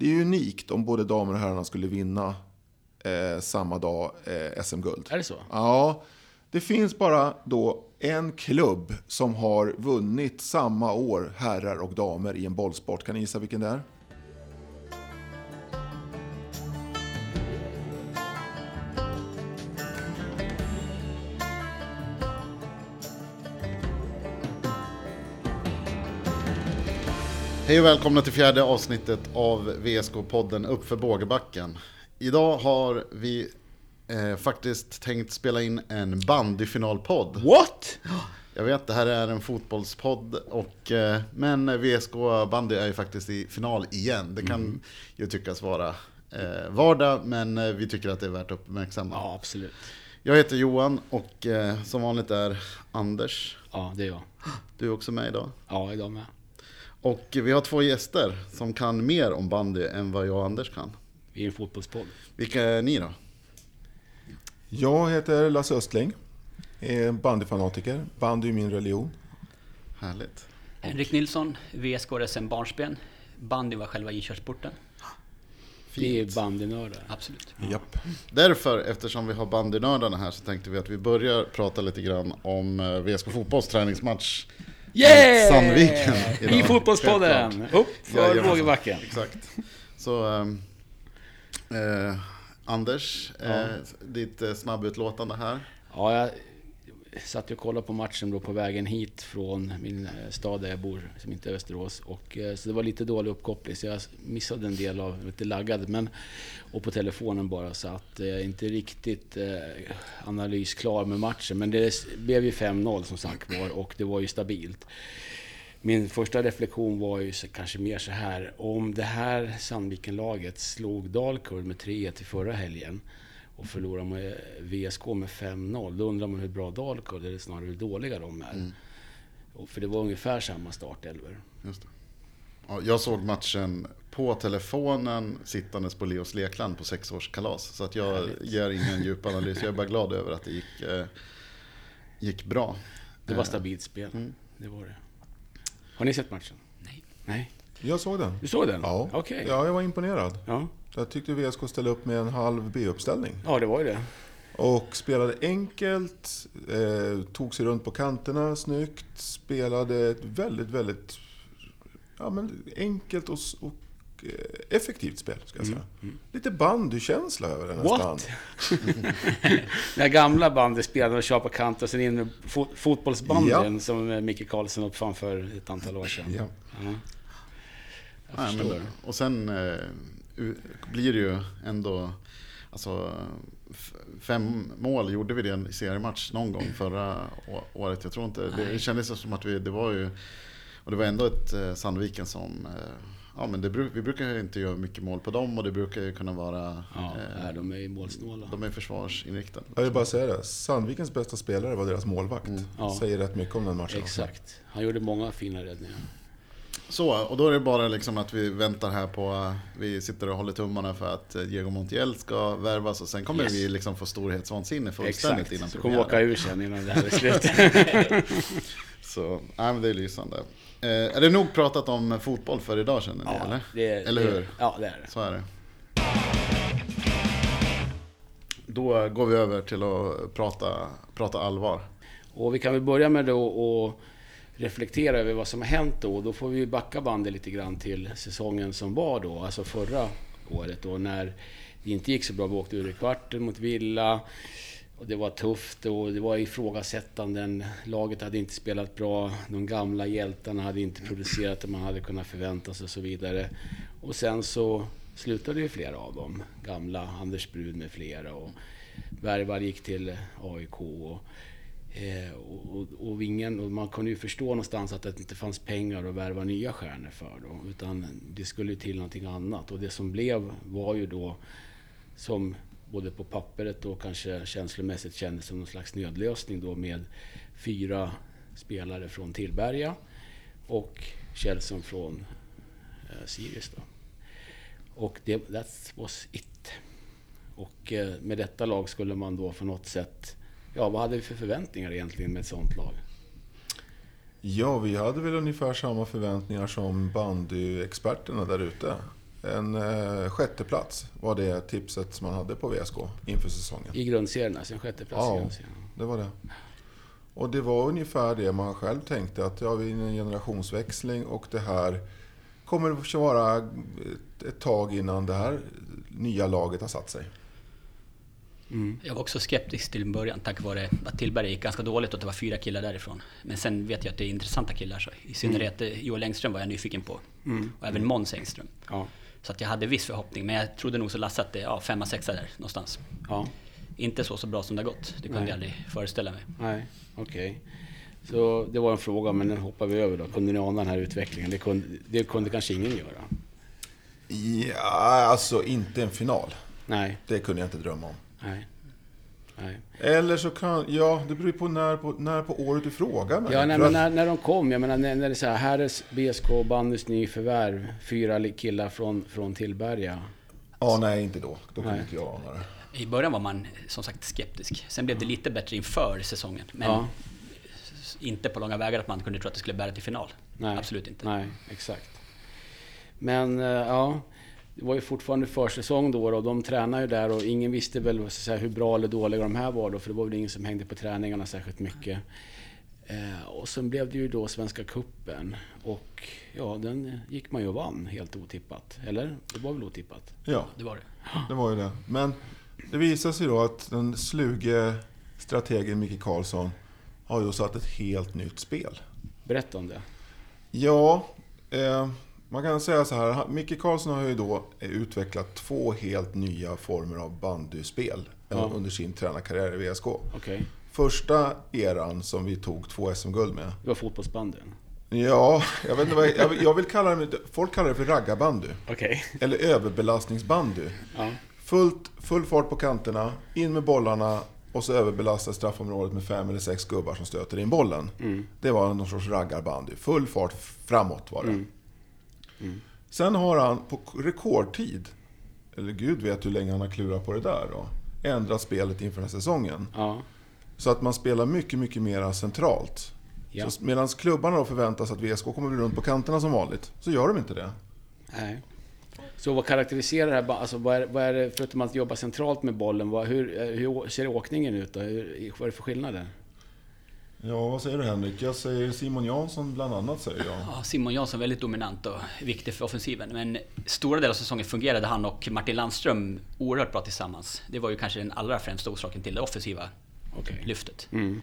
Det är ju unikt om både damer och herrarna skulle vinna eh, samma dag eh, SM-guld. Är det så? Ja, det finns bara då en klubb som har vunnit samma år herrar och damer i en bollsport. Kan ni gissa vilken det är? Hej och välkomna till fjärde avsnittet av VSK-podden Uppför Bågebacken. Idag har vi eh, faktiskt tänkt spela in en bandyfinalpodd. What? Jag vet, det här är en fotbollspodd, och, eh, men VSK bandy är ju faktiskt i final igen. Det kan ju tyckas vara eh, vardag, men eh, vi tycker att det är värt att uppmärksamma. Ja, absolut. Jag heter Johan och eh, som vanligt är Anders. Ja, det är jag. Du är också med idag. Ja, idag med. Och vi har två gäster som kan mer om bandy än vad jag och Anders kan. Vi är en fotbollspodd. Vilka är ni då? Jag heter Lasse Östling, är bandyfanatiker. Bandy är min religion. Härligt. Henrik Nilsson, VSK SM Barnsben. Bandy var själva inkörsporten. Vi är bandynördar. Absolut. Japp. Därför, eftersom vi har bandynördarna här, så tänkte vi att vi börjar prata lite grann om eh, VSK Fotbolls träningsmatch Yeah! Sandviken idag. I fotbollspodden! Upp för. Bågebacken. Exakt. Så, ehm, eh, Anders, eh, ditt eh, snabbutlåtande här. Ja, jag satt ju och kollade på matchen då på vägen hit från min eh, stad där jag bor, som inte är Västerås. Och, eh, så det var lite dålig uppkoppling, så jag missade en del av, lite laggad, men och på telefonen bara, så att eh, Jag eh, inte riktigt eh, analysklar med matchen. Men det blev ju 5-0 som sagt var, och det var ju stabilt. Min första reflektion var ju kanske mer så här, om det här Sandvikenlaget slog Dalkurd med 3-1 i förra helgen och förlorar med VSK med 5-0, då undrar man hur bra Dalkurd, eller snarare hur dåliga de är. Och för det var ungefär samma startelver. Just det. Ja, jag såg matchen på telefonen sittandes på Leos lekland på sexårskalas. Så att jag Härligt. ger ingen djup analys. Jag är bara glad över att det gick, eh, gick bra. Det var Eh, stabilt spel. Mm. Det var det. Har ni sett matchen? Nej. Nej? Jag såg den. Du såg den? Ja, Okej. ja jag var imponerad. Ja. Jag tyckte VSK ställde upp med en halv B-uppställning. ja, det var ju det. Och spelade enkelt, eh, tog sig runt på kanterna snyggt, spelade ett väldigt, väldigt ja, men enkelt och, och eh, effektivt spel, ska jag säga. Lite bandykänsla över det nästan. What? det här gamla bandet spelade och kör på kant och sen in med fo- fotbollsbanden Ja. som Micke Karlsson uppfann för ett antal år sedan. Ja. Ja. Nej, men, och sen eh, blir det ju ändå... Alltså, fem mål gjorde vi det i seriematch någon gång förra året. Jag tror inte... Det, det kändes som att vi... Det var ju... Och det var ändå ett eh, Sandviken som... Eh, ja, men det, vi brukar ju inte göra mycket mål på dem och det brukar ju kunna vara... Ja, eh, de är ju målsnåla. de är försvarsinriktade. Jag vill bara säga det. Sandvikens bästa spelare var deras målvakt. Ja. Säger rätt mycket om den matchen. Exakt. Han gjorde många fina räddningar. Så, och då är det bara liksom att vi väntar här på, vi sitter och håller tummarna för att eh, Diego Montiel ska värvas och sen kommer Yes. vi liksom få storhetsvansinne fullständigt Exakt. innan Så kommer åka premiären. ur sen innan det här är slut. Så, nej men det är lysande. Eh, är det nog pratat om fotboll för idag känner ni eller? det Eller det, hur? Ja, det är det. Så är det. Då går vi över till att prata, prata allvar. Och vi kan väl börja med då att reflektera över vad som har hänt då. Då får vi backa bandet lite grann till säsongen som var då, alltså förra året då, när det inte gick så bra. Vi åkte ur i kvarten mot Villa. Och det var tufft och det var ifrågasättanden. Laget hade inte spelat bra. De gamla hjältarna hade inte producerat det man hade kunnat förvänta sig och så vidare. Och sen så slutade ju flera av dem. Gamla Anders Brud med flera. Och Bergvall gick till AIK. Och, eh, och, och, och, ingen, och man kunde ju förstå någonstans att det inte fanns pengar att värva nya stjärnor för. Då, utan det skulle till någonting annat. Och det som blev var ju då som både på pappret och kanske känslomässigt kändes som någon slags nödlösning då med fyra spelare från Tillberga och Kjellson från eh, Sirius. Då. Och det that was it. Och eh, med detta lag skulle man då på något sätt... Ja, vad hade vi för förväntningar egentligen med ett sånt lag? Ja, vi hade väl ungefär samma förväntningar som bandyexperterna där ute. en eh, sjätteplats var det tipset som man hade på VSK inför säsongen. I grundserien, alltså en sjätteplats Ja. i grundserien. Det var det. Och det var ungefär det man själv tänkte att ja, vi är en generationsväxling och det här kommer att vara ett tag innan det här nya laget har satt sig. Mm. Jag var också skeptisk till en början tack vare att Tillberga gick ganska dåligt och att det var fyra killar därifrån. Men sen vet jag att det är intressanta killar. Så I synnerhet eh, Joel Engström var jag nyfiken på. Mm. Och även Måns Engström. Ja. Så att jag hade viss förhoppning. Men jag trodde nog så Lasse att det ja, femma, sexa där någonstans. ja. Inte så, så bra som det har gått. Det kunde Nej. jag aldrig föreställa mig. Nej, okej. Så det var en fråga, men den hoppar vi över då. Kunde ni ana den här utvecklingen? Det kunde, det kunde kanske ingen göra? Ja, alltså inte en final. Nej, Det kunde jag inte drömma om. Nej. Nej. Eller så kan, ja det beror ju på när på, när på året du frågar mig. Ja, nej, men när, när de kom, jag menar när, när det är så här, Herres, BSK, bandys nyförvärv, fyra killar från, från Tillberga. Ja, nej inte då. Då kunde inte jag ana det. I början var man som sagt skeptisk. Sen blev det lite bättre inför säsongen. Men Ja. inte på långa vägar att man kunde tro att det skulle bära till final. Nej. Absolut inte. Nej, exakt. Men eh, ja, det var ju fortfarande försäsong då och de tränade ju där och ingen visste väl säga, hur bra eller dåliga de här var då, för det var väl ingen som hängde på träningarna särskilt mycket. Eh, och sen blev det ju då Svenska Kuppen och ja, den gick man ju och vann helt otippat. Eller? Det var väl otippat? Ja, Det var det. det var ju det. Men det visar sig då att den sluge strategen Micke Karlsson har ju satt ett helt nytt spel. Berätta om det. Ja, eh, man kan säga så här. Micke Karlsson har ju då utvecklat två helt nya former av bandyspel eh, Ja. under sin tränarkarriär i VSK. Okej. Första eran som vi tog två SM-guld med. Det var fotbollsbanden. Ja, jag vet inte vad jag, jag vill kalla det, folk kallar det för raggarbandy. Okej. Eller överbelastningsbandy. Ja. Fullt, full fart på kanterna, in med bollarna och så överbelasta straffområdet med fem eller sex gubbar som stöter in bollen. Mm. Det var någon sorts raggarbandy. Full fart framåt var det. Mm. Mm. Sen har han på rekordtid, eller gud vet hur länge han har klurat på det där då, ändrat spelet inför den här säsongen. Ja. Så att man spelar mycket, mycket mer centralt. Ja. Medan klubbarna då förväntas att VSK kommer bli runt på kanterna som vanligt, så gör de inte det. Nej. Så vad karaktäriserar det här? Alltså vad är, vad är det, förutom att jobba centralt med bollen, vad, hur, eh, hur ser åkningen ut då? Hur, vad är det för skillnader? Ja, vad säger du Henrik? Jag säger Simon Jansson bland annat, säger jag. Ja, Simon Jansson väldigt dominant och viktig för offensiven. Men stora delar av säsongen fungerade han och Martin Landström oerhört bra tillsammans. Det var ju kanske den allra främsta orsaken till det offensiva Okej. lyftet. Mm.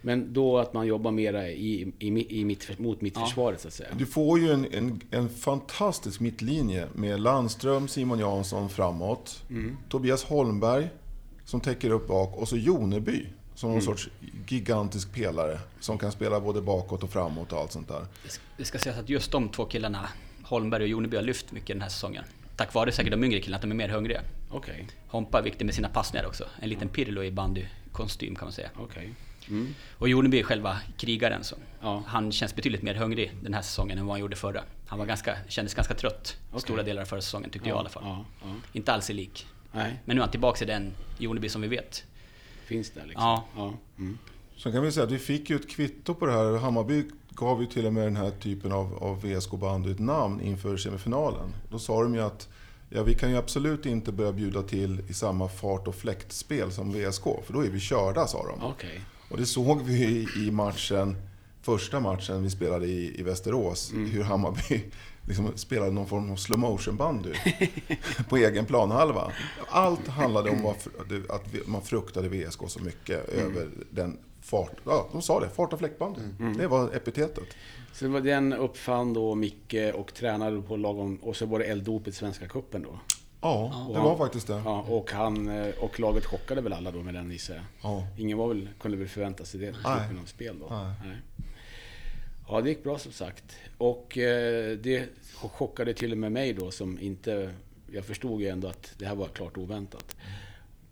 Men då att man jobbar mera i, i, i mitt, mot mittförsvaret så att säga. Du får ju en, en, en fantastisk mittlinje med Landström, Simon Jansson framåt. Mm. Tobias Holmberg som täcker upp bak och så Joneby som någon sorts gigantisk pelare som kan spela både bakåt och framåt och allt sånt där. Det ska- sägas att just de två killarna, Holmberg och Joneby, har lyft mycket den här säsongen. Tack vare säkert de yngre killarna, att de är mer hungriga. Okej, Hompa är viktig med sina passningar också. En liten Pirlo i bandykostym kan man säga. okej. Mm. Och Joneby är själva krigaren. Så. Ja. Han känns betydligt mer hungrig den här säsongen än vad han gjorde förra. Han var ganska, kändes ganska trött Okej. stora delar av förra säsongen tyckte jag i alla fall. Ja, ja. Inte alls i lik. Nej, Men nu är han tillbaka i den Joneby som vi vet. Finns det liksom. Ja. ja. Mm. Sen kan vi säga att vi fick ju ett kvitto på det här. Hammarby gav ju till och med den här typen av, av VSK-bandy ett namn inför semifinalen. Då sa de ju att ja, vi kan ju absolut inte börja bjuda till i samma fart och fläktspel som VSK, för då är vi körda, sa de. Okej. Och det såg vi i, matchen, första matchen vi spelade i, i Västerås, hur Hammarby liksom spelade någon form av slow motion bandy på egen planhalva. Allt handlade om att man fruktade VSK så mycket över den fart, ja de sa det, fart och fläktbandy. Det var epitetet. Så det var den uppfann då Micke och tränade på lagom... Och så var det elddopet Svenska Cupen då. Ja, det var faktiskt det. Ja, och, han, eh, och laget chockade väl alla då med den gissar jag. Ja. Ingen var väl, kunde väl förvänta sig det typen av spel då. Nej. Ja, det gick bra som sagt. Och eh, det chockade till och med mig då som inte... Jag förstod ju ändå att det här var klart oväntat.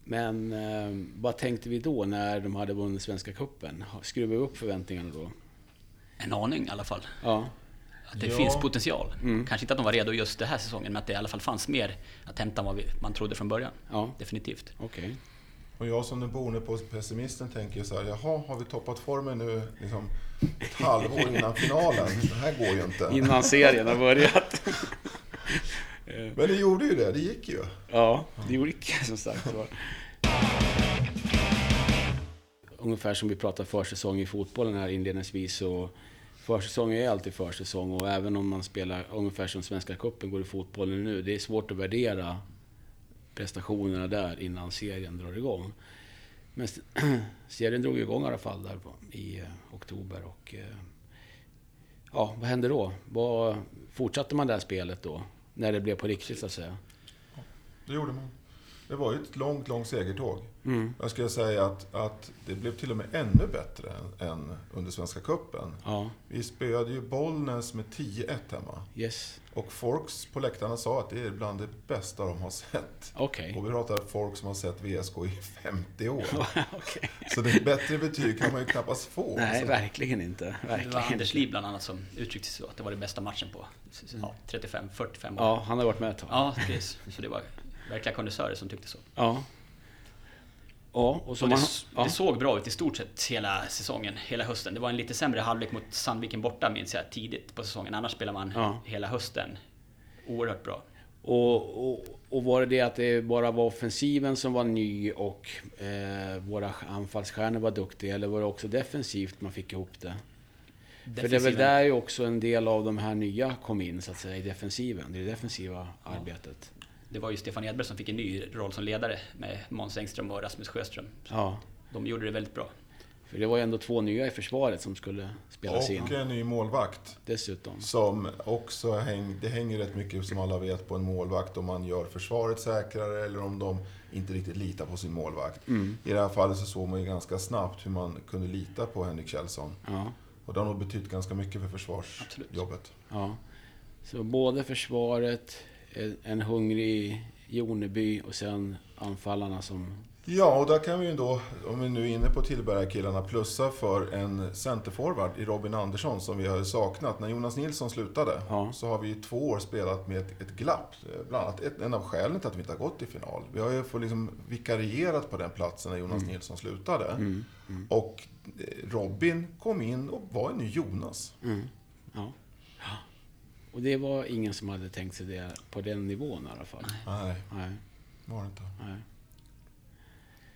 Men eh, vad tänkte vi då när de hade vunnit Svenska Cupen? Skruvade vi upp förväntningarna då? En aning i alla fall. Ja. Att det Ja. finns potential. Kanske inte att de var redo just den här säsongen, men att det i alla fall fanns mer att hämta än vad vi, man trodde från början. Ja, Definitivt. okej. Och jag som den boende på pessimisten tänker så här, jaha, har vi toppat formen nu liksom ett halvår innan finalen? Det här går ju inte. Innan serien har börjat. Men det gjorde ju det, det gick ju. Ja, det gick som sagt var. Ungefär som vi pratade försäsong i fotbollen här inledningsvis så Försäsong är alltid försäsong och även om man spelar ungefär som Svenska Cupen går i fotbollen nu. Det är svårt att värdera prestationerna där innan serien drar igång. Men serien drog igång i alla fall där i eh, oktober och... Eh, ja, vad hände då? Vad, fortsatte man det här spelet då? När det blev på riktigt så att säga? Det gjorde man. Det var ju ett långt, långt segertåg. Mm. Jag skulle säga att, att det blev till och med ännu bättre än, än under Svenska Cupen. Ja, Vi spöade ju Bollnäs med 10-1 hemma. yes. Och folks på läktarna sa att det är bland det bästa de har sett. Okej. Och vi pratar folk som har sett VSK i 50 år. Okej. Så det bättre betyg kan man ju knappast få. Nej, alltså. verkligen inte. Det var Verkligen Anders. Liv bland annat som uttryckte sig så, att det var den bästa matchen på ja, 35-45 år. Ja, han har varit med ett tag. Ja, precis. Så det var verkliga kondensörer som tyckte så. Ja. Ja, och så Och man... det, Ja. det såg bra ut i stort sett hela säsongen, hela hösten. Det var en lite sämre halvlek mot Sandviken borta minns jag tidigt på säsongen. Annars spelar man Ja. hela hösten oerhört bra. Och, och, och var det det att det bara var offensiven som var ny och eh, våra anfallsstjärnor var duktiga? Eller var det också defensivt man fick ihop det? För det är väl Defensiven- där ju också en del av de här nya kom in, så att säga, i defensiven. Det det defensiva arbetet. Det var ju Stefan Edberg som fick en ny roll som ledare med Måns Engström och Rasmus Sjöström. Ja. De gjorde det väldigt bra. För det var ju ändå två nya i försvaret som skulle spelas in. Och en ny målvakt. Dessutom. Som också häng, det hänger rätt mycket, som alla vet, på en målvakt. Om man gör försvaret säkrare eller om de inte riktigt litar på sin målvakt. Mm. I det här fallet så såg man ju ganska snabbt hur man kunde lita på Henrik Kjellson. Ja. Och det har nog betytt ganska mycket för försvarsjobbet. Ja. Så både försvaret, en hungrig Joneby och sen anfallarna som... Ja, och där kan vi ju då, om vi nu är inne på Tillberga-killarna, plussa för en centerforward i Robin Andersson som vi har saknat. När Jonas Nilsson slutade Ja. så har vi i två år spelat med ett, ett glapp. Bland annat ett, en av skälen till att vi inte har gått till final. Vi har ju fått liksom vikarierat på den platsen när Jonas Nilsson slutade. Mm. Och eh, Robin kom in och var en ny Jonas. Mm. Ja. Och det var ingen som hade tänkt sig det på den nivån i alla fall. Nej, Nej. var det inte. Nej.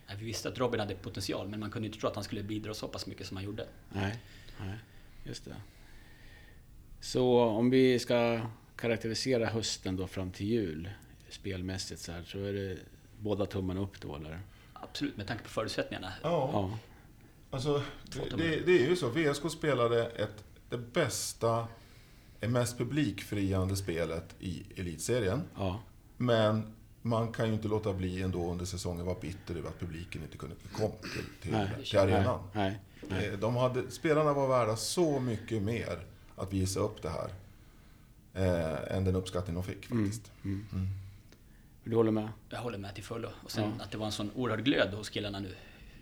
Nej, Vi visste att Robin hade potential, men man kunde inte tro att han skulle bidra så pass mycket som han gjorde. Nej. Nej. Just det. Så om vi ska karaktärisera hösten då fram till jul spelmässigt så här, så är det båda tummarna upp då eller? Absolut, med tanke på förutsättningarna. Ja, Ja. alltså det, det, det är ju så. VSK spelade ett, det bästa, det mest publikfriande spelet i elitserien. Ja. Men man kan ju inte låta bli ändå under säsongen vara bitter över att publiken inte kunde komma till, till, Nej. till arenan. Nej. Nej. Eh, De hade, spelarna var värda så mycket mer att visa upp det här. Eh, än den uppskattning de fick faktiskt. Mm. Mm. Du håller med? Jag håller med till fullo. Och sen Ja. att det var en sån oerhörd glöd hos killarna nu.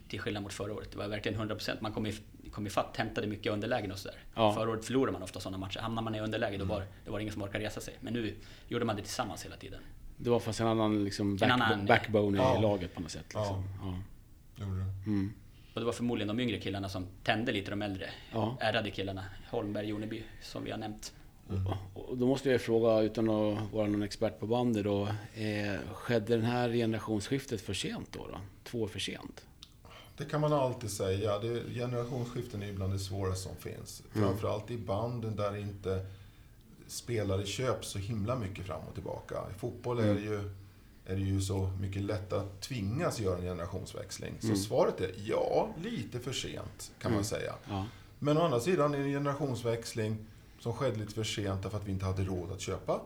Till skillnad mot förra året. Det var verkligen 100%. Man kom, i, kom ifatt, hämtade mycket underlägen och sådär. Ja. Förra året förlorade man ofta sådana matcher. Hamnar man i underläge då var det var ingen som orkade resa sig. Men nu gjorde man det tillsammans hela tiden. Det var fast en annan liksom back, annan- backbone i Ja. laget på något sätt. Liksom. Ja. Gjorde det. Mm. Och det var förmodligen de yngre killarna som tände lite de äldre. Ja. Ärrade killarna. Holmberg, Joneby, som vi har nämnt. Och då måste jag fråga, utan att vara någon expert på bandet då. Eh, skedde den här generationsskiftet för sent då? då? Två år för sent? Det kan man alltid säga. Det, generationsskiften är ju bland det svåraste som finns. Framförallt i banden där inte spelare köps så himla mycket fram och tillbaka. I fotboll är det ju, är det ju så mycket lättare att tvingas göra en generationsväxling. Så svaret är ja, lite för sent kan man säga. Ja. Men å andra sidan är det en generationsväxling som skedde lite för sent därför att vi inte hade råd att köpa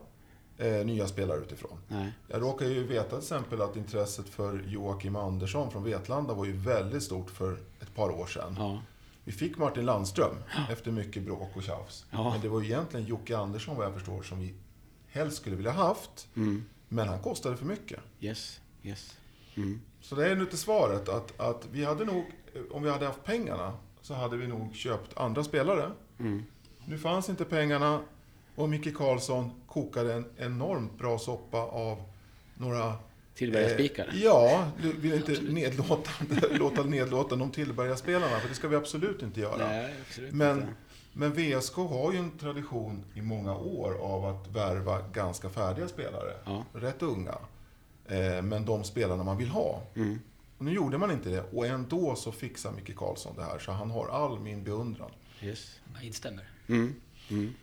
eh, nya spelare utifrån. Nej. Jag råkar ju veta till exempel att intresset för Joakim Andersson från Vetlanda var ju väldigt stort för ett par år sedan. Ja. Vi fick Martin Landström efter mycket bråk och tjafs. Ja. Men det var ju egentligen Jocke Andersson vad jag förstår som vi helst skulle vilja haft. Mm. Men han kostade för mycket. Yes. Yes. Mm. Så det är nu till svaret att, att vi hade nog, om vi hade haft pengarna, så hade vi nog köpt andra spelare. Mm. Nu fanns inte pengarna och Micke Karlsson kokade en enormt bra soppa av några Tillbergaspikar. Eh, ja, du vill inte nedlåta, låta nedlåta de Tillbergaspelarna, för det ska vi absolut inte göra. Nej, absolut Men inte. Men VSK har ju en tradition i många år av att värva ganska färdiga spelare. Ja. Rätt unga. Eh, men de spelarna man vill ha. Mm. Och nu gjorde man inte det och ändå så fixar Micke Karlsson det här. Så han har all min beundran. Yes. Jag instämmer. Mm. Mm.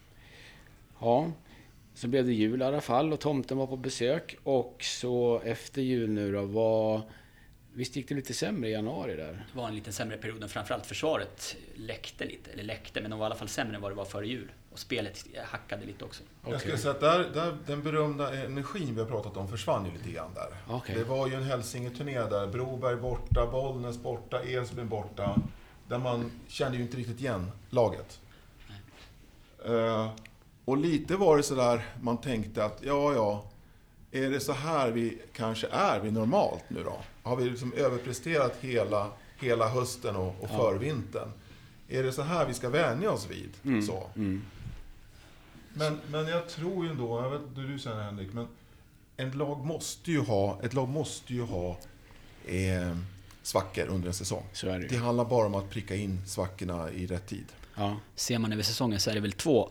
Ja, så blev det jul i alla fall och tomten var på besök. Och så efter jul nu då, var... Visst gick det lite sämre i januari där? Det var en lite sämre period, framförallt försvaret läckte lite. Eller läckte, men de var i alla fall sämre än vad det var före jul. Och spelet hackade lite också. Jag skulle säga att där, där, den berömda energin vi har pratat om försvann ju lite grann där. Okej. Det var ju en Hälsinge-turné där. Broberg borta, Bollnäs borta, Edsbyn borta. Där man kände ju inte riktigt igen laget. Eh, och lite var det sådär man tänkte att, ja, ja. Är det så här vi kanske är vi normalt nu då? Har vi liksom överpresterat hela, hela hösten och, och förvintern? Är det så här vi ska vänja oss vid? Så. Mm. Men, men jag tror ju ändå, jag vet inte hur du känner Henrik, men en lag måste ju ha, ett lag måste ju ha eh, svackor under en säsong. Så är det Det handlar bara om att pricka in svackorna i rätt tid. Ja, Ser man över säsongen så är det väl två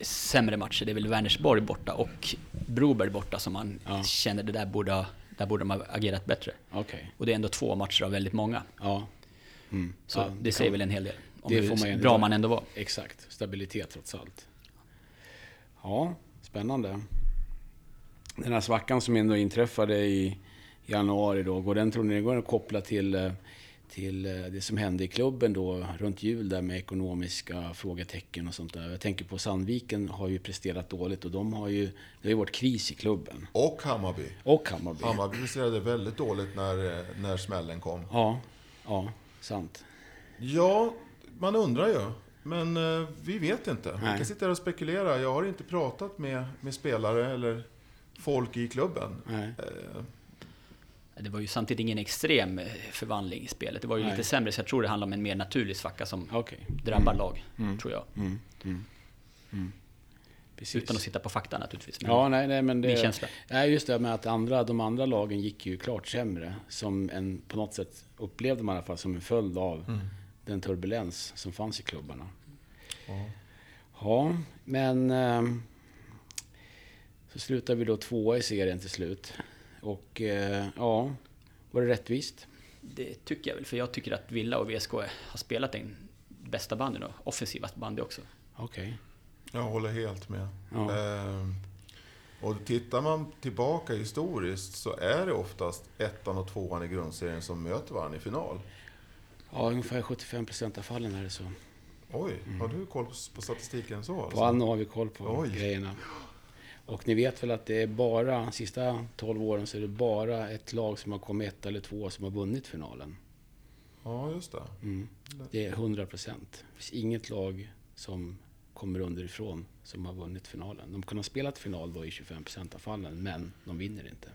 sämre matcher. Det är väl Vänersborg borta och Broberg borta som man Ja. känner det där borde, ha- där borde de ha agerat bättre. okej. Och det är ändå två matcher av väldigt många. Ja. Mm. Så Ja, det, säger väl en hel del. Om Det hur får man bra man ändå var. Exakt. Stabilitet trots allt. Ja, spännande. Den här svackan som ändå inträffade i januari då, går den, tror ni, går den att koppla till, eh, till eh, det som hände i klubben då runt jul där med ekonomiska frågetecken och sånt där? Jag tänker på Sandviken har ju presterat dåligt och de har ju, det har ju varit kris i klubben. Och Hammarby. Och Hammarby. Hammarby presterade väldigt dåligt när, eh, när smällen kom. Ja, ja, sant. Ja, man undrar ju. Men eh, vi vet inte. Vi kan sitta här och spekulera. Jag har inte pratat med, med spelare eller folk i klubben. Nej. Det var ju samtidigt ingen extrem eh, förvandling i spelet. Det var ju Nej. lite sämre, så jag tror det handlar om en mer naturlig svacka som Okej. drabbar lag, Mm. tror jag. Mm. Mm. Mm. Precis. Utan att sitta på fakta naturligtvis. Men Ja, nej, nej, men det... Min känsla. Nej, just det med att andra, de andra lagen gick ju klart sämre. Som en, på något sätt upplevde man i alla fall som en följd av Mm. den turbulens som fanns i klubbarna. ja. Ja, men... ehm, så slutar vi då tvåa i serien till slut. Och eh, ja, var det rättvist? Det tycker jag väl, för jag tycker att Villa och VSK har spelat den bästa banden och offensivast bandy också. Okej. Jag håller helt med. Ja. Ehm, och tittar man tillbaka historiskt så är det oftast ettan och tvåan i grundserien som möter varandra i final. Ja, ungefär 75% av fallen är det så. Oj, har du koll på, statistiken så? Alltså? På Anno har vi koll på Oj. grejerna. Och ni vet väl att det är bara, sista 12 åren så är det bara ett lag som har kommit ett eller två som har vunnit finalen. Ja, just det. Mm. Det är 100 procent. Det finns inget lag som kommer underifrån som har vunnit finalen. De kan ha spelat final då i 25 procent av fallen, men de vinner inte.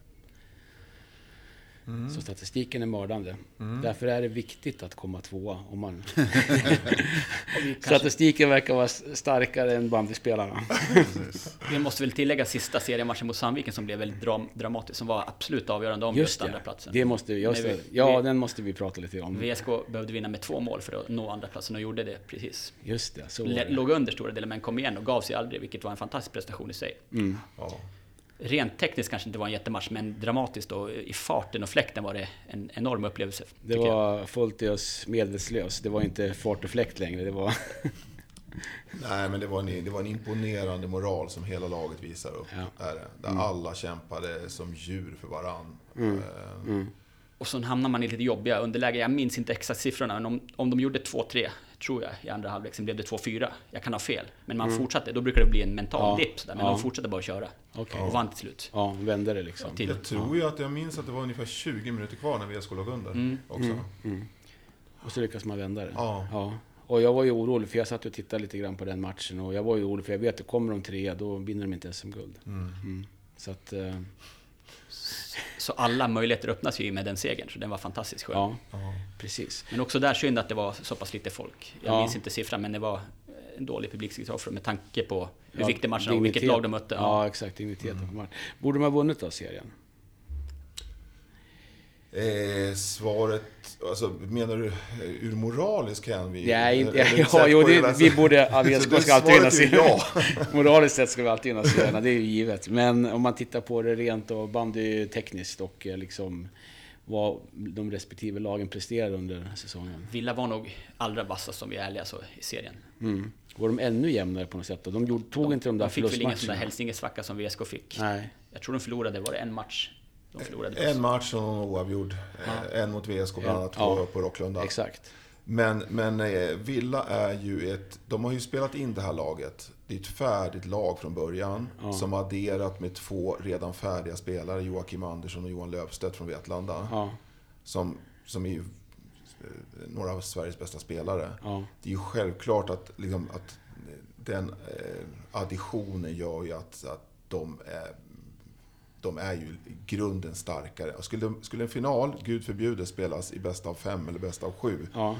Mm. Så statistiken är mördande. Mm. Därför är det viktigt att komma tvåa. Om man... Statistiken verkar vara starkare än bandyspelarna. Vi måste väl tillägga sista seriematchen mot Sandviken som blev väldigt dram dramatisk, som var absolut avgörande om just, Just andra platsen. Det måste vi, just vi- Ja, vi- den måste vi prata lite om. VSK behövde vinna med två mål för att nå andra platsen och gjorde det precis. Just det, så L- det. Låg under stora delen men kom igen och gav sig aldrig, vilket var en fantastisk prestation i sig. Mm. Ja. Rent tekniskt kanske inte var en jättematch, men dramatiskt och i farten och fläkten var det en enorm upplevelse. Det var Fultius medvetslös. Det var inte fart och fläkt längre. Det var... Nej, men det var, en, det var en imponerande moral som hela laget visar upp. Ja. Är det, där alla kämpade som djur för varann. Mm. Eh, Mm. Och så hamnar man i lite jobbiga underläge. Jag minns inte exakt siffrorna, men om, om de gjorde 2-3, tror jag, i andra halvlek, sen blev det 2-4. Jag kan ha fel. Men man fortsatte, då brukar det bli en mental Mm. Ja. dipp sådär. Men Ja. de fortsatte bara att köra. Okej. Och vann till slut. Ja, vände det liksom. Till. Jag tror ju att jag minns att det var ungefär 20 minuter kvar när VSK låg under. Mm. Också. Mm. Mm. Och så lyckas man vända det. Ja. ja. Och jag var ju orolig, för jag satt och tittade lite grann på den matchen. Och jag var ju orolig, för jag vet att kommer de tre, då vinner de inte SM-guld. Mm. Mm. Så att... Så alla möjligheter öppnas ju med den segern, så den var fantastiskt skön. Ja, precis. Men också där synd att det var så pass lite folk. Jag Ja. minns inte siffran, men det var en dålig publiksiffra med tanke på hur Ja, viktig matchen var och vilket lag de mötte. Ja, exakt. Digniteten på matchen. Borde de ha vunnit då, serien? Eh, svaret, alltså menar du eh, ur moralisk hänvisning? Nej, inte, Eller ja, sätt jo, det, vi borde... Ja, VSK det ska alltid serierna. ja. Moraliskt sett ska vi alltid serierna, det är ju givet. Men om man tittar på det rent och bandytekniskt och eh, liksom vad de respektive lagen presterade under säsongen. Villa var nog allra vassast om vi är ärliga så, i serien. Mm. Var de ännu jämnare på något sätt? då? De gjorde, tog inte de där De fick väl ingen sån där förlustmatcherna? Hälsingesvacka som VSK fick. Nej. Jag tror de förlorade, var det en match? De förlorade. En match och en oavgjord. Eh, En mot VSK bland annat Ja. på, Rocklunda. Exakt. Men, men eh, Villa är ju ett... De har ju spelat in det här laget. Det är ett färdigt lag från början. Ja. Som har adderat med två redan färdiga spelare. Joakim Andersson och Johan Löfstedt från Vetlanda. Ja. Som, som är ju eh, några av Sveriges bästa spelare. Ja. Det är ju självklart att, liksom, att den eh, additionen gör ju att, att de, är, de är ju i grunden starkare. Och Skulle, skulle en final, gud förbjude, spelas i bästa av fem eller bästa av sju, Ja.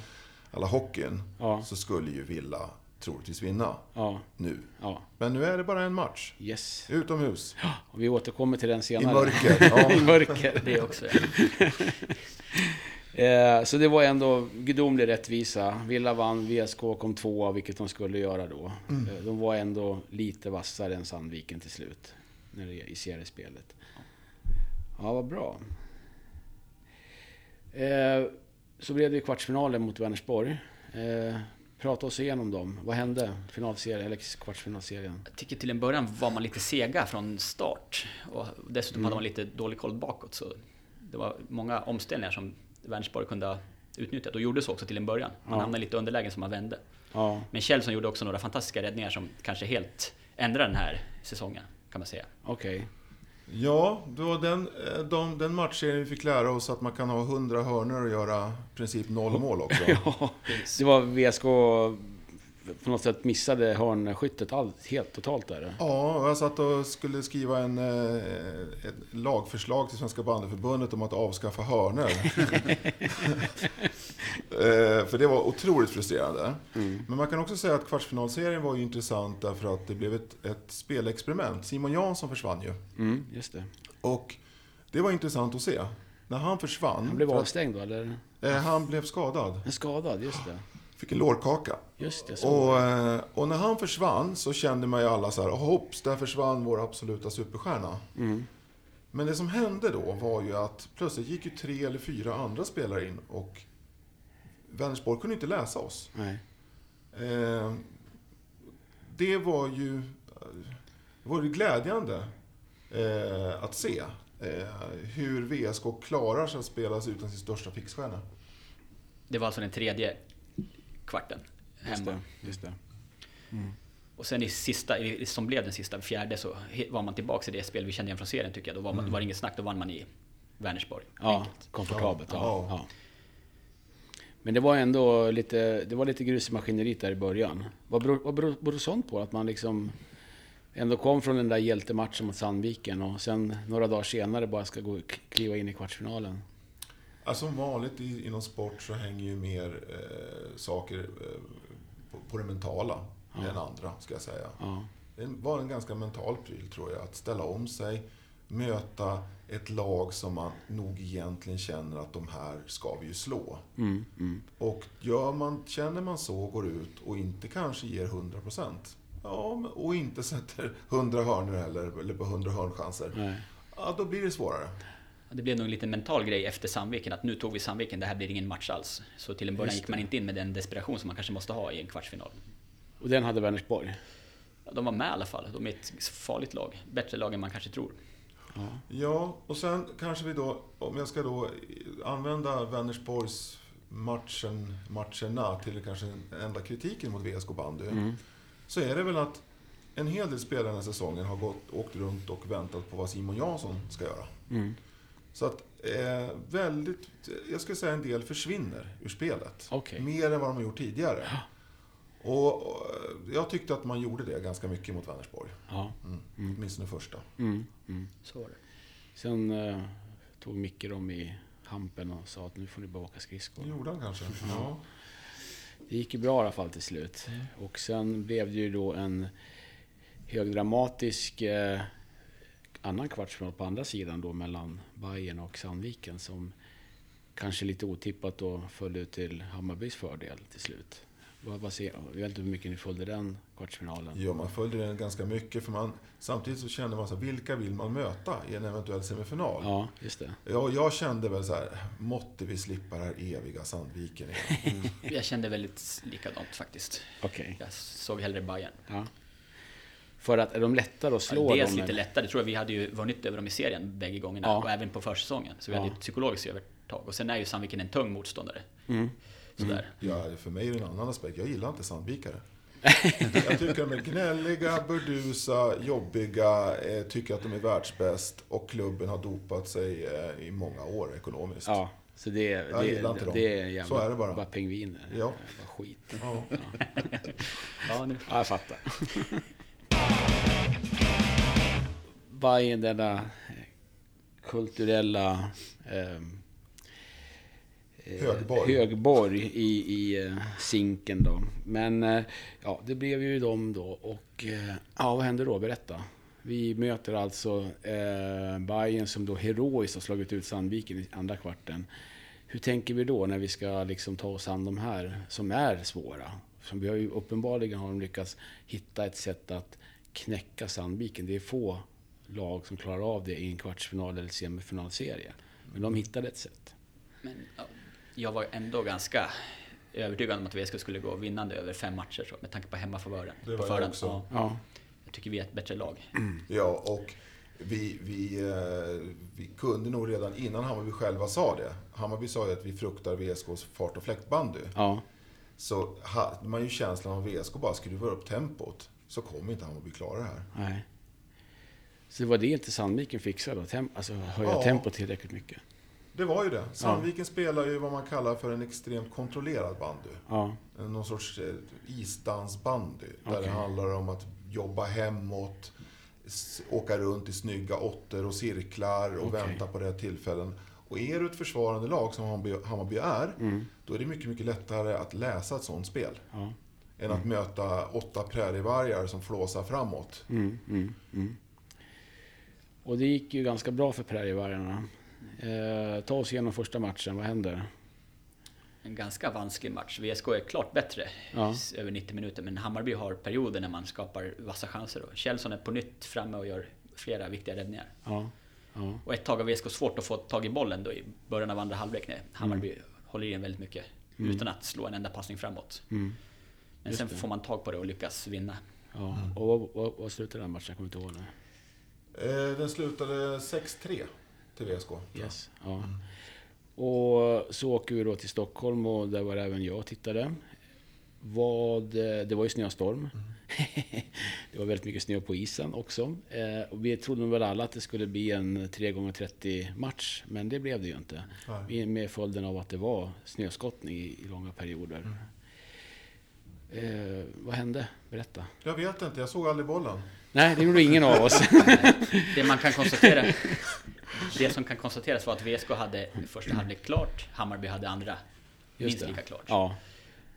alla hockeyn, Ja. så skulle ju Villa troligtvis vinna Ja. nu. Ja. Men nu är det bara en match. Yes. Utomhus. Och vi återkommer till den I senare. mörker. Ja. I mörker. Det också. Eh, Så det var ändå gudomlig rättvisa. Villa vann, VSK kom tvåa, vilket de skulle göra då. Mm. Eh, De var ändå lite vassare än Sandviken till slut. När det, I seriespelet. Ja, vad bra. Eh, Så blev det ju kvartsfinalen mot Vänersborg. Eh, Prata oss igenom dem. Vad hände? Finalserien, eller kvartsfinalserien? Jag tycker till en början var man lite sega från start. Och dessutom Mm. hade man lite dålig koll bakåt. Så det var många omställningar som Vänersborg kunde ha utnyttjat och gjorde så också till en början. Man Ja. hamnade lite underlägen som man vände. Ja, Men Kjellson gjorde också några fantastiska räddningar som kanske helt ändrade den här säsongen, kan man säga. okej. Ja, det var den, eh, de, den matchserien vi fick lära oss att man kan ha 100 hörnor och göra i princip noll mål också. Ja, det var VSK på något sätt missade hörnskyttet allt, helt totalt där. Ja, jag satt och skulle skriva en, eh, ett lagförslag till Svenska bandyförbundet om att avskaffa hörnor. Eh, För det var otroligt frustrerande. Men man kan också säga att kvartsfinalserien var ju intressant därför att det blev ett, ett spelexperiment. Simon Jansson försvann ju. Mm, just det. Och det var intressant att se. När han försvann... Han blev avstängd då, eller? eh, han blev skadad. Skadad, just det. Fick en lårkaka. Just det. Och, eh, och när han försvann så kände man ju alla så här, hopps, där försvann vår absoluta superstjärna. Mm. Men det som hände då var ju att plötsligt gick ju tre eller fyra andra spelare in och Vänersborg kunde inte läsa oss. Nej. Eh, det var ju det var ju glädjande eh, att se eh, hur VSK klarar sig att spela sig utan sin största fixstjärna. Det var alltså den tredje kvarten Just hemma. det, just det. Och sen i sista, i- som blev den sista, fjärde, så var man tillbaka i det spel vi kände igen från serien tycker jag. Då var, man, då var det inget snack, då vann man i Vänersborg. Ja, Enkelt. komfortabelt. Ja. Ja. Ja. Men det var ändå lite, det var lite grus i maskineriet där i början. Vad beror, vad beror, beror sånt på? Att man liksom ändå kom från den där hjältematchen mot Sandviken och sen några dagar senare bara ska gå, kliva in i kvartsfinalen. Alltså, som vanligt i, inom sport så hänger ju mer eh, saker eh, på, på det mentala än andra, ska jag säga. Ja, Det var en ganska mental pryl, tror jag. Att ställa om sig, möta ett lag som man nog egentligen känner att de här ska vi ju slå. mm, mm. Och gör man, känner man så går ut och inte kanske ger 100% ja, men- och inte sätter 100 hörnor heller, eller på 100 hörnchanser, ja, då blir det svårare. Det blev nog en liten mental grej efter Sandviken, att nu tog vi Sandviken, det här blir ingen match alls. Så till en början gick man inte in med den desperation som man kanske måste ha i en kvartsfinal. Och den hade Vänersborg. Ja, De var med i alla fall, de är ett farligt lag. Bättre lag än man kanske tror. Ja. Ja, och sen kanske vi då, om jag ska då använda Vänersborgs matchen, matcherna till kanske den enda kritiken mot VSK bandy. Mm. Så är det väl att en hel del spelare den här säsongen har gått, åkt runt och väntat på vad Simon Jansson ska göra. Mm. Så att eh, väldigt, jag skulle säga en del försvinner ur spelet. Okej. Mer än vad de har gjort tidigare. Och, och jag tyckte att man gjorde det ganska mycket mot Vänersborg. Ja. Mm. Åtminstone första. Mm. Mm. Så var det. Sen eh, tog Micke dem i hampen och sa att nu får ni bara åka skridskor. Det gjorde han kanske. Ja. Det gick ju bra i alla fall till slut. Och sen blev det ju då en högdramatisk eh, annan kvartsfinal på andra sidan då mellan Bayern och Sandviken som kanske lite otippat då föll ut till Hammarbys fördel till slut. Vad, vad ser, jag vet inte hur mycket ni följde den kvartsfinalen. Ja, man följde den ganska mycket. För man, samtidigt så kände man så här, vilka vill man möta i en eventuell semifinal? Ja, just det. Ja, jag kände väl så här, måtte vi slippa det här eviga Sandviken igen. Mm. Jag kände väldigt likadant faktiskt. Okej. Jag såg hellre Bayern. Ja. För att är de lättare att slå Ja, dels dem? lite lättare. Jag tror att vi hade ju vunnit över dem i serien bägge gångerna. Ja. Och även på försäsongen. Så vi Ja. hade ett psykologiskt övertag. Och sen är ju Sandviken en tung motståndare. Mm. Sådär. Ja, för mig är det en annan aspekt. Jag gillar inte Sandvikare. Jag tycker de är gnälliga, burdusa, jobbiga, eh, tycker att de är världsbäst och klubben har dopat sig eh, i många år ekonomiskt. Ja, så det, Jag det, gillar inte dem. det är jävla, Så är det bara. pingviner. Ja. Jävla skit. Ja. Ja, nu. Ja, jag fattar. Bajen, denna eh, kulturella ehm, eh, Högborg. högborg i, i eh, Zinken då. Men eh, ja, det blev ju dem då och eh, ja, vad hände då? Berätta. Vi möter alltså eh, Bayern som då heroiskt har slagit ut Sandviken i andra kvarten. Hur tänker vi då när vi ska liksom ta oss an de här som är svåra? Som vi har ju uppenbarligen har de lyckats hitta ett sätt att knäcka Sandviken. Det är få lag som klarar av det i en kvartsfinal eller semifinalserie. Men de hittade ett sätt. Men ja, jag var ändå ganska övertygad om att VSK skulle gå vinnande över fem matcher så, med tanke på hemmafavören. Det var på jag också. Ja, Ja, jag tycker vi är ett bättre lag. Ja, och vi, vi, eh, vi kunde nog redan innan Hammarby själva sa det. Hammarby sa ju att vi fruktar VSKs fart och fläktbandy. ja, Så hade man ju känslan av att VSK bara skruvar upp tempot så kommer inte Hammarby klara det här. nej. Så det var det inte Sandviken fixade då? Tem- alltså höja Ja. tempot tillräckligt mycket? Det var ju det. Sandviken spelar ju vad man kallar för en extremt kontrollerad bandy. Ja, Någon sorts eh, isdansbandy. Där Okej. det handlar om att jobba hemåt, åka runt i snygga åttor och cirklar och Okej. vänta på rätt tillfällen. Och är du ett försvarande lag som Hammarby, är, då är det mycket, mycket lättare att läsa ett sånt spel. ja. Än att möta åtta prärievargar som flåsar framåt. Mm, mm, mm. Och det gick ju ganska bra för Prärievargarna. Eh, ta oss igenom första matchen, vad händer? En ganska vansklig match. VSK är klart bättre Ja. över 90 minuter, men Hammarby har perioder när man skapar vassa chanser. Kjellson är på nytt framme och gör flera viktiga räddningar. Ja, ja, Och ett tag har VSK svårt att få tag i bollen då i början av andra halvlek när Hammarby håller igen väldigt mycket utan att slå en enda passning framåt. mm, Men Just sen det. får man tag på det och lyckas vinna. ja. Och vad, vad, vad slutade den matchen? Jag kommer inte ihåg det. Eh, Den slutade 6-3 till VSK. tror jag. Yes. Ja. Och så åker vi då till Stockholm och där var även jag och tittade. Vad, eh, det var ju snöstorm. det var väldigt mycket snö på isen också. Eh, och vi trodde väl alla att det skulle bli en 3x30 match, men det blev det ju inte. Nej. Med följden av att det var snöskottning i, i långa perioder. Eh, vad hände? Berätta. Jag vet inte, jag såg aldrig bollen. Nej, det gjorde ingen av oss. Det man kan konstatera Det som kan konstateras var att VSK hade första halvlek klart, Hammarby hade andra Just minst det. lika klart. Ja,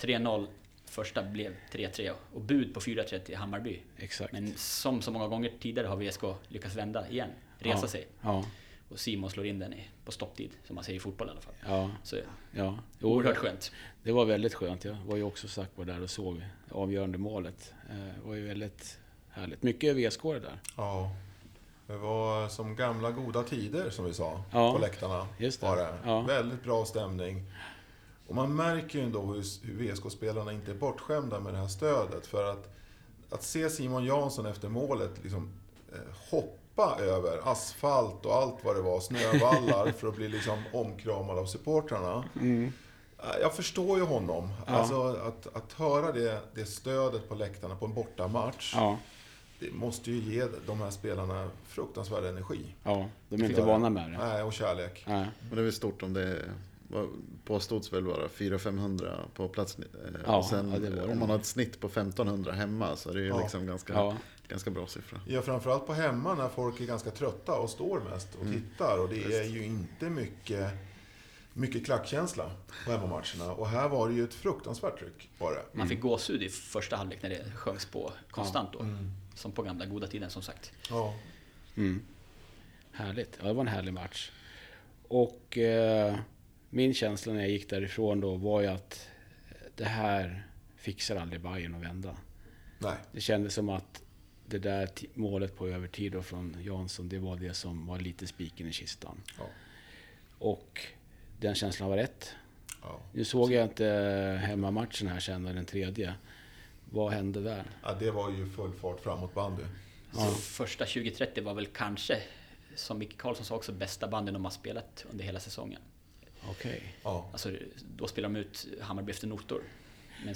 3-0, första blev 3-3 och bud på 4-3 till Hammarby. exakt. Men som så många gånger tidigare har VSK lyckats vända igen, resa ja. sig. Ja, Och Simon slår in den i, på stopptid, som man säger i fotboll i alla fall. ja, Så ja. Jo, oerhört skönt. Det var väldigt skönt. Jag var ju också sagt var där och såg avgörande målet. Eh, Det var ju väldigt härligt. Mycket VSK det där. Ja. Det var som gamla goda tider som vi sa Ja, på läktarna. just det. Var det. Ja. Väldigt bra stämning. Och man märker ju ändå hur, hur VSK-spelarna inte är bortskämda med det här stödet. För att, att se Simon Jansson efter målet liksom, eh, hoppa över asfalt och allt vad det var, snövallar, för att bli liksom omkramad av supportrarna. Eh, Jag förstår ju honom. Mm. Ja. Alltså att, att höra det, det stödet på läktarna på en bortamatch. Ja, Det måste ju ge de här spelarna fruktansvärd energi. ja de är inte vana med det. Nej, och kärlek. Nej. Men det är väl stort om det påstods väl vara 400-500 på plats. eh, Ja, och sen ja, det var det om man har ett snitt på 1500 hemma så är det ju Ja. liksom ganska, Ja, ganska bra siffra. Ja, framförallt på hemma när folk är ganska trötta och står mest och tittar. Och det är ju inte mycket, mycket klackkänsla på hemmamatcherna. Och här var det ju ett fruktansvärt tryck. Var det. Man fick gåshud i första halvlek när det sjöngs på konstant då. Som på gamla goda tiden som sagt. Ja. mm. Härligt. Ja, det var en härlig match. Och eh, min känsla när jag gick därifrån då var ju att eh, det här fixar aldrig Bayern att vända. Nej. Det kändes som att det där målet på övertid då från Jansson, det var det som var lite spiken i kistan. Ja. Och den känslan var rätt. Ja. Nu såg jag inte hemmamatchen här sen, den tredje. Vad hände där? Ja, det var ju full fart framåt bandy. Så första 20-30 var väl kanske, som Micke Karlsson sa också, bästa banden de har spelat under hela säsongen. Okej. Ja. Alltså, då spelade de ut Hammarby efter noter. Men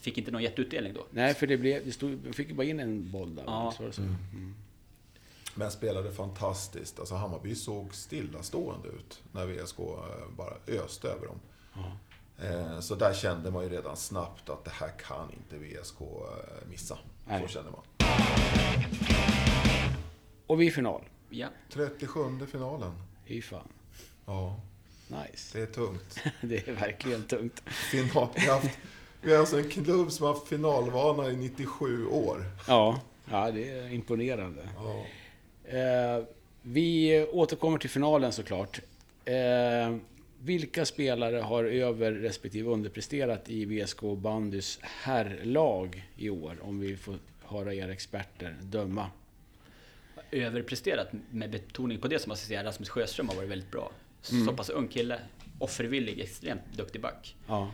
fick inte någon jätteutdelning då. Nej, för det, blev, det stod, de fick ju bara in en boll där. Ja. Så var det så? Mm. Men spelade fantastiskt. Alltså Hammarby såg stillastående ut när VSK eh, bara öste över dem. Ja. Eh, Så där kände man ju redan snabbt att det här kan inte VSK eh, missa. Nej. Så kände man. Och vi är i final. Ja. 37 finalen. Fy fan. Ja, Nice. det är tungt. Det är verkligen tungt. Final. Vi, har haft, vi har alltså en klubb som har haft finalvana i 97 år. Ja, ja det är imponerande. Ja. Eh, vi återkommer till finalen såklart. Eh, vilka spelare har över respektive underpresterat i VSK Bandys herrlag i år? Om vi får höra er experter döma. Överpresterat med betoning på det som ska säga, Rasmus Sjöström har varit väldigt bra. Mm. Så pass ung kille, offervillig, extremt duktig back. Ja.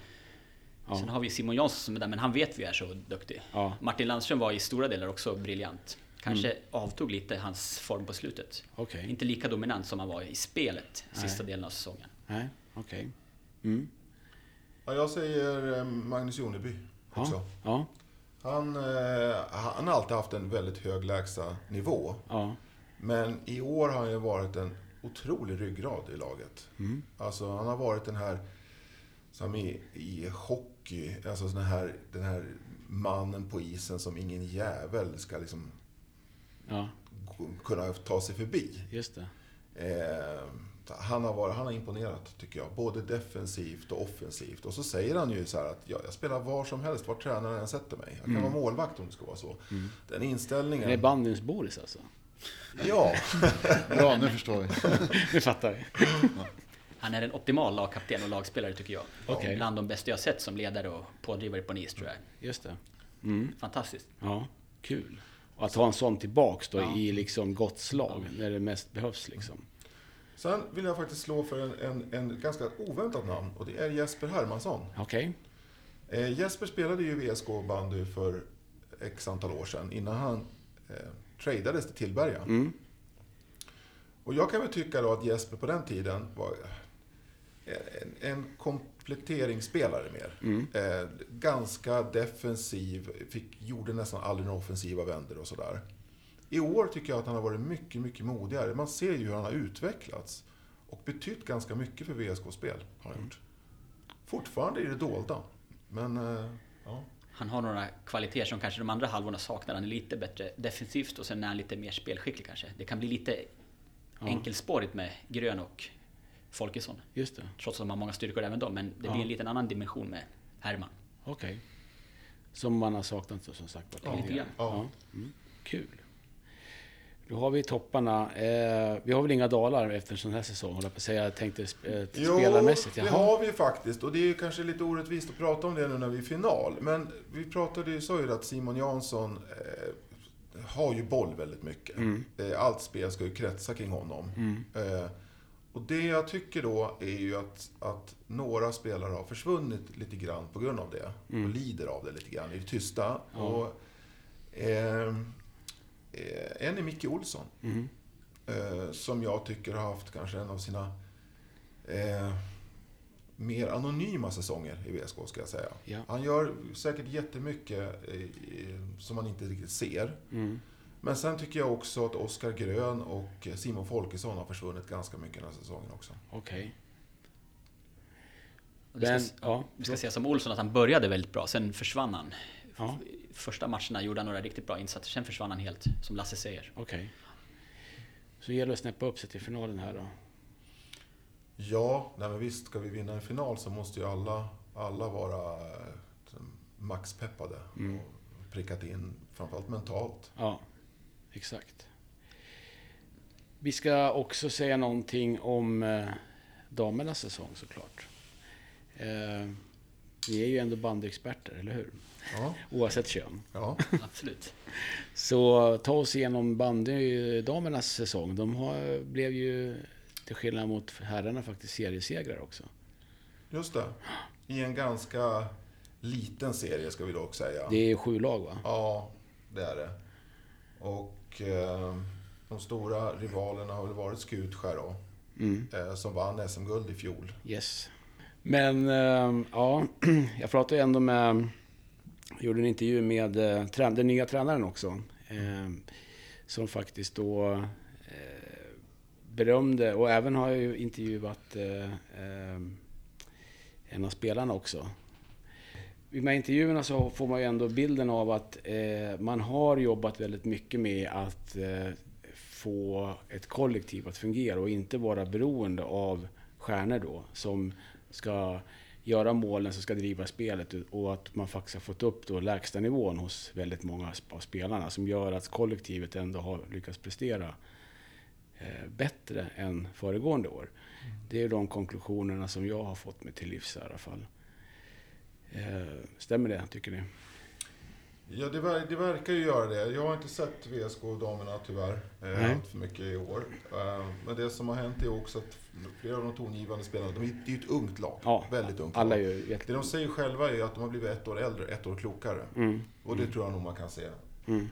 Ja. Sen har vi Simon Jansson som är där, men han vet vi är så duktig. Ja. Mm. Martin Landström var i stora delar också briljant. Kanske avtog lite hans form på slutet. Okej. Inte lika dominant som han var i spelet sista Nej. delen av säsongen. Nej, okej. Mm. Ja, jag säger eh, Magnus Joneby också. Ja. Ja. Han, eh, han har alltid haft en väldigt hög lägsta nivå. Ja. Men i år har han ju varit en otrolig ryggrad i laget. Mm. Alltså han har varit den här, som i, i hockey, alltså den här, den här mannen på isen som ingen jävel ska liksom ja. kunna ta sig förbi. Just det. Eh, han, har varit, han har imponerat, tycker jag. Både defensivt och offensivt. Och så säger han ju så att ja, jag spelar var som helst, var tränaren än sätter mig. Jag kan vara målvakt om det ska vara så. Den inställningen... Det är bandyns Boris alltså? Ja, Bra, nu förstår vi. Nu fattar vi. Han är en optimal lagkapten och lagspelare tycker jag. Okej. Bland de bästa jag sett som ledare och pådrivare på en is tror jag. Just det. Mm. Fantastiskt. Ja, kul. Och att ha en sån tillbaks då Ja. i liksom gott slag, när det mest behövs liksom. Sen vill jag faktiskt slå för en, en, en ganska oväntat namn och det är Jesper Hermansson. Okej? Eh, Jesper spelade ju VSK bandy för x antal år sedan innan han eh, tradades till Tillberga. Mm. Och jag kan väl tycka då att Jesper på den tiden var en, en kompletteringsspelare mer. Mm. Eh, ganska defensiv, fick, gjorde nästan aldrig några offensiva vändor och sådär. I år tycker jag att han har varit mycket, mycket modigare. Man ser ju hur han har utvecklats. Och betytt ganska mycket för VSK-spel, har han gjort. Fortfarande i det dolda. Men, eh, ja. Han har några kvaliteter som kanske de andra halvorna saknar. Han är lite bättre defensivt och sen är han lite mer spelskicklig kanske. Det kan bli lite Ja. enkelspårigt med Grön och Folkesson. Just det. Trots att de har många styrkor även de, men det Ja. blir en liten annan dimension med Herman. Okej. Som man har saknat som sagt. Ja, lite grann. ja. Ja. Mm. Kul. Då har vi topparna. Eh, vi har väl inga dalar efter en sån här säsong, håller jag på att säga. Jag tänkte sp- eh, Jo, spelarmässigt. det Jaha. har vi faktiskt. Och det är ju kanske lite orättvist att prata om det nu när vi är i final. Men vi pratade ju, sa ju att Simon Jansson eh, har ju boll väldigt mycket. Mm. Eh, allt spel ska ju kretsa kring honom. Mm. Och det jag tycker då är ju att, att några spelare har försvunnit lite grann på grund av det. Mm. Och lider av det lite grann i det tysta. Ja. Och, eh, eh, en är Micke Olsson. Mm. Eh, som jag tycker har haft kanske en av sina eh, mer anonyma säsonger i VSK, ska jag säga. Ja. Han gör säkert jättemycket eh, som man inte riktigt ser. Mm. Men sen tycker jag också att Oskar Grön och Simon Folkesson har försvunnit ganska mycket den här säsongen också. Okej. Det Men, ska, ja. vi ska säga som Olsson att han började väldigt bra, sen försvann han. Ja. Första matcherna gjorde han några riktigt bra insatser, sen försvann han helt, som Lasse säger. Okej. Så gäller det att snäppa upp sig till finalen här då. Ja, nej men visst, ska vi vinna en final så måste ju alla, alla vara eh, maxpeppade. Mm. Och prickat in, framförallt mentalt. Ja, exakt. Vi ska också säga någonting om eh, damernas säsong såklart. Eh, vi är ju ändå bandyexperter, eller hur? Ja, Oavsett kön. ja. Absolut. Så ta oss igenom bandydamernas säsong. De har, blev ju, till skillnad mot herrarna, faktiskt seriesegrar också. just det. I en ganska liten serie ska vi dock säga. Det är sju lag va? Ja, det är det. Och eh, de stora rivalerna har väl varit Skutskär då, Mm. eh, som vann SM-guld i fjol. Yes. Men eh, ja, jag pratade ju ändå med... Gjorde en intervju med eh, den nya tränaren också. Som faktiskt då berömde, och även har jag ju intervjuat en av spelarna också. I de här intervjuerna så får man ju ändå bilden av att eh, man har jobbat väldigt mycket med att eh, få ett kollektiv att fungera och inte vara beroende av stjärnor då som ska göra målen som ska driva spelet och att man faktiskt har fått upp då lägsta nivån hos väldigt många av spelarna som gör att kollektivet ändå har lyckats prestera eh, bättre än föregående år. Det är de konklusionerna som jag har fått mig till livs i alla fall. Eh, stämmer det, tycker ni? Ja, det, ver- det verkar ju göra det. Jag har inte sett VSK och damerna tyvärr eh, allt för mycket i år. Eh, men det som har hänt är också att flera av de tongivande spelarna, de är, det är ju ett ungt lag. Ja, Väldigt ungt Alla lag. ju jätte... Det de säger själva är att de har blivit ett år äldre, ett år klokare. Mm, Och det tror jag nog man kan se. mm.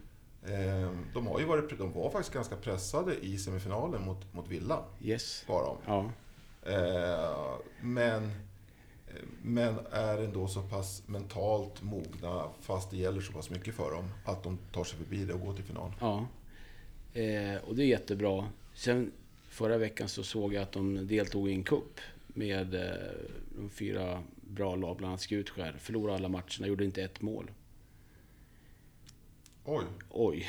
Eh, de, har ju varit, de var faktiskt ganska pressade i semifinalen mot, mot Villa. Yes. Var de. Ja. Eh, men, men är ändå så pass mentalt mogna, fast det gäller så pass mycket för dem, att de tar sig förbi det och går till final. Ja. Eh, och det är jättebra. Sen förra veckan så såg jag att de deltog i en kupp med eh, de fyra bra lag, bland annat Skutskär. Förlorade alla matcherna, gjorde inte ett mål. Oj, Oj.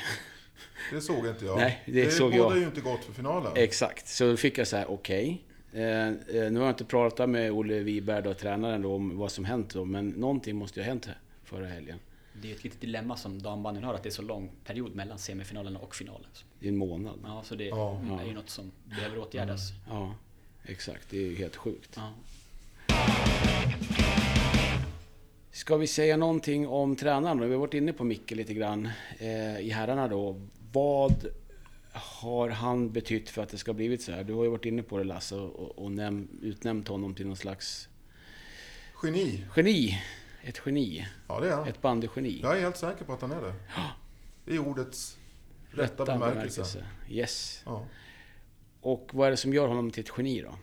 det såg inte jag. Nej, det såg bådar jag. ju inte gott för finalen. Exakt. Så då fick jag så här, okej. Eh, nu har jag inte pratat med Olle Wiberg, då, tränaren, då, om vad som hänt då, men någonting måste ju ha hänt här förra helgen. Det är ju ett litet dilemma som dambandyn har, att det är så lång period mellan semifinalerna och finalen. Det är en månad. Ja, så det Ja. är ju något som behöver åtgärdas. Ja, exakt. Det är ju helt sjukt. Ja. Ska vi säga någonting om tränaren då? Vi har varit inne på Micke lite grann eh, i herrarna då. Vad har han betytt för att det ska ha blivit så här? Du har ju varit inne på det Lasse och, och näm- utnämnt honom till någon slags Geni. geni. Ett geni. Ja, det är han. Ett bandygeni. Jag är helt säker på att han är det. I ordets rätta, bemärkelse. Yes. Ja. Och vad är det som gör honom till ett geni då?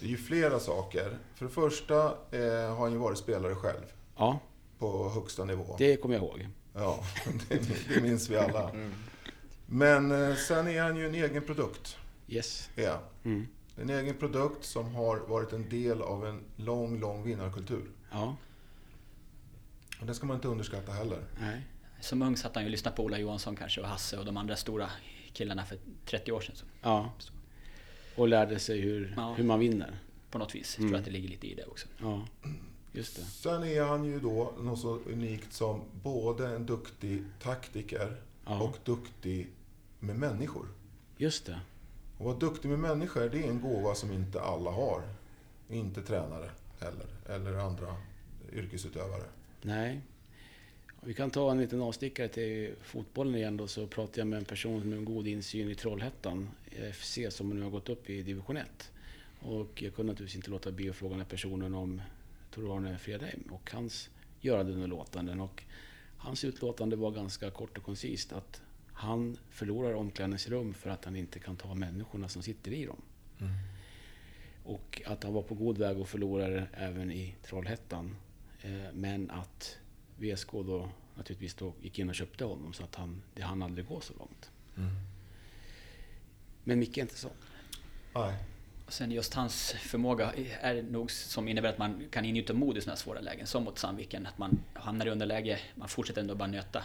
Det är ju flera saker. För det första eh, har han ju varit spelare själv Ja, på högsta nivå. det kommer jag ihåg. Ja, det, det minns vi alla. Men eh, sen är han ju en egen produkt. Yes. Han. Mm. En egen produkt som har varit en del av en lång, lång vinnarkultur. Ja, Och det ska man inte underskatta heller. nej. Som ung satt han ju och lyssnade på Ola Johansson kanske och Hasse och de andra stora killarna för 30 år sedan. Så Ja. Och lärde sig hur, Ja. hur man vinner. på något vis Mm. tror jag att det ligger lite i det också. Ja, just det. Sen är han ju då något så unikt som både en duktig taktiker Ja. och duktig med människor. Just det. Och vara duktig med människor, det är en gåva som inte alla har. Inte tränare heller, eller andra yrkesutövare. Nej. Vi kan ta en liten avstickare till fotbollen igen då, så pratar jag med en person med en god insyn i Trollhättan FC som nu har gått upp i division 1. Och jag kunde naturligtvis inte låta bli att fråga den här personen om Tor-Arne Fredheim och hans göranden och låtanden. Och hans utlåtande var ganska kort och koncist att han förlorar omklädningsrum för att han inte kan ta människorna som sitter i dem. Och att han var på god väg att förlora det även i Trollhättan. Eh, Men att VSK då naturligtvis då gick in och köpte honom så att han, det hann aldrig gå så långt. Men Micke är inte så. Nej. Och sen just hans förmåga är nog som innebär att man kan ingjuta mod i sådana här svåra lägen. Som mot Sandviken, att man hamnar i underläge, man fortsätter ändå bara nöta.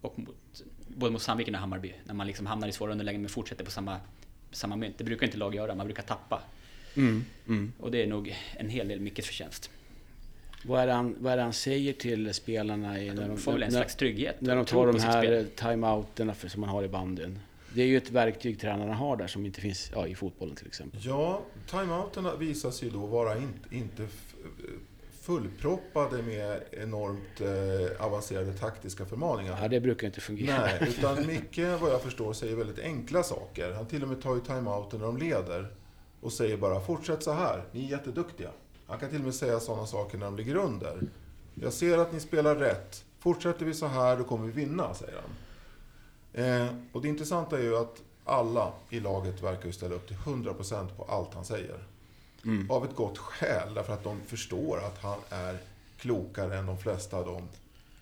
Och mot, både mot Sandviken och Hammarby, när man liksom hamnar i svåra underlägen men fortsätter på samma, samma mynt. Det brukar inte lag göra, man brukar tappa. Mm. Och det är nog en hel del Mickes förtjänst. Vad, är han, vad är det han säger till spelarna i, när, De de, får väl en när, slags trygghet. när de tar de här timeouterna som man har i bandyn? Det är ju ett verktyg tränarna har där som inte finns ja, i fotbollen till exempel. Ja, timeouterna visar sig då vara inte, inte fullproppade med enormt eh, avancerade taktiska förmaningar. Ja, det brukar inte fungera. Nej, utan Micke, vad jag förstår, säger väldigt enkla saker. Han till och med tar ju timeouten när de leder och säger bara “fortsätt så här, ni är jätteduktiga”. Han kan till och med säga sådana saker när de ligger under. “Jag ser att ni spelar rätt. Fortsätter vi så här, då kommer vi vinna”, säger han. Eh, och det intressanta är ju att alla i laget verkar ju ställa upp till 100% på allt han säger. Mm. Av ett gott skäl, därför att de förstår att han är klokare än de flesta de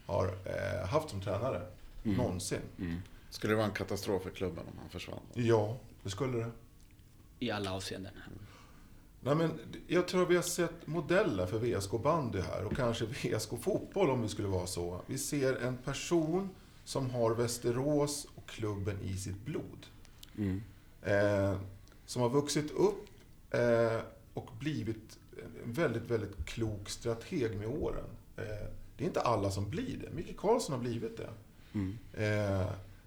har eh, haft som tränare. Mm. Någonsin. Skulle det vara en katastrof för klubben om han försvann? Ja, det skulle det. I alla avseenden. Nej, men jag tror vi har sett modeller för VSK bandy här och kanske VSK fotboll om det skulle vara så. Vi ser en person som har Västerås och klubben i sitt blod. Mm. Eh, som har vuxit upp eh, och blivit en väldigt, väldigt klok strateg med åren. Eh, det är inte alla som blir det. Micke Karlsson har blivit det. Mm. Eh,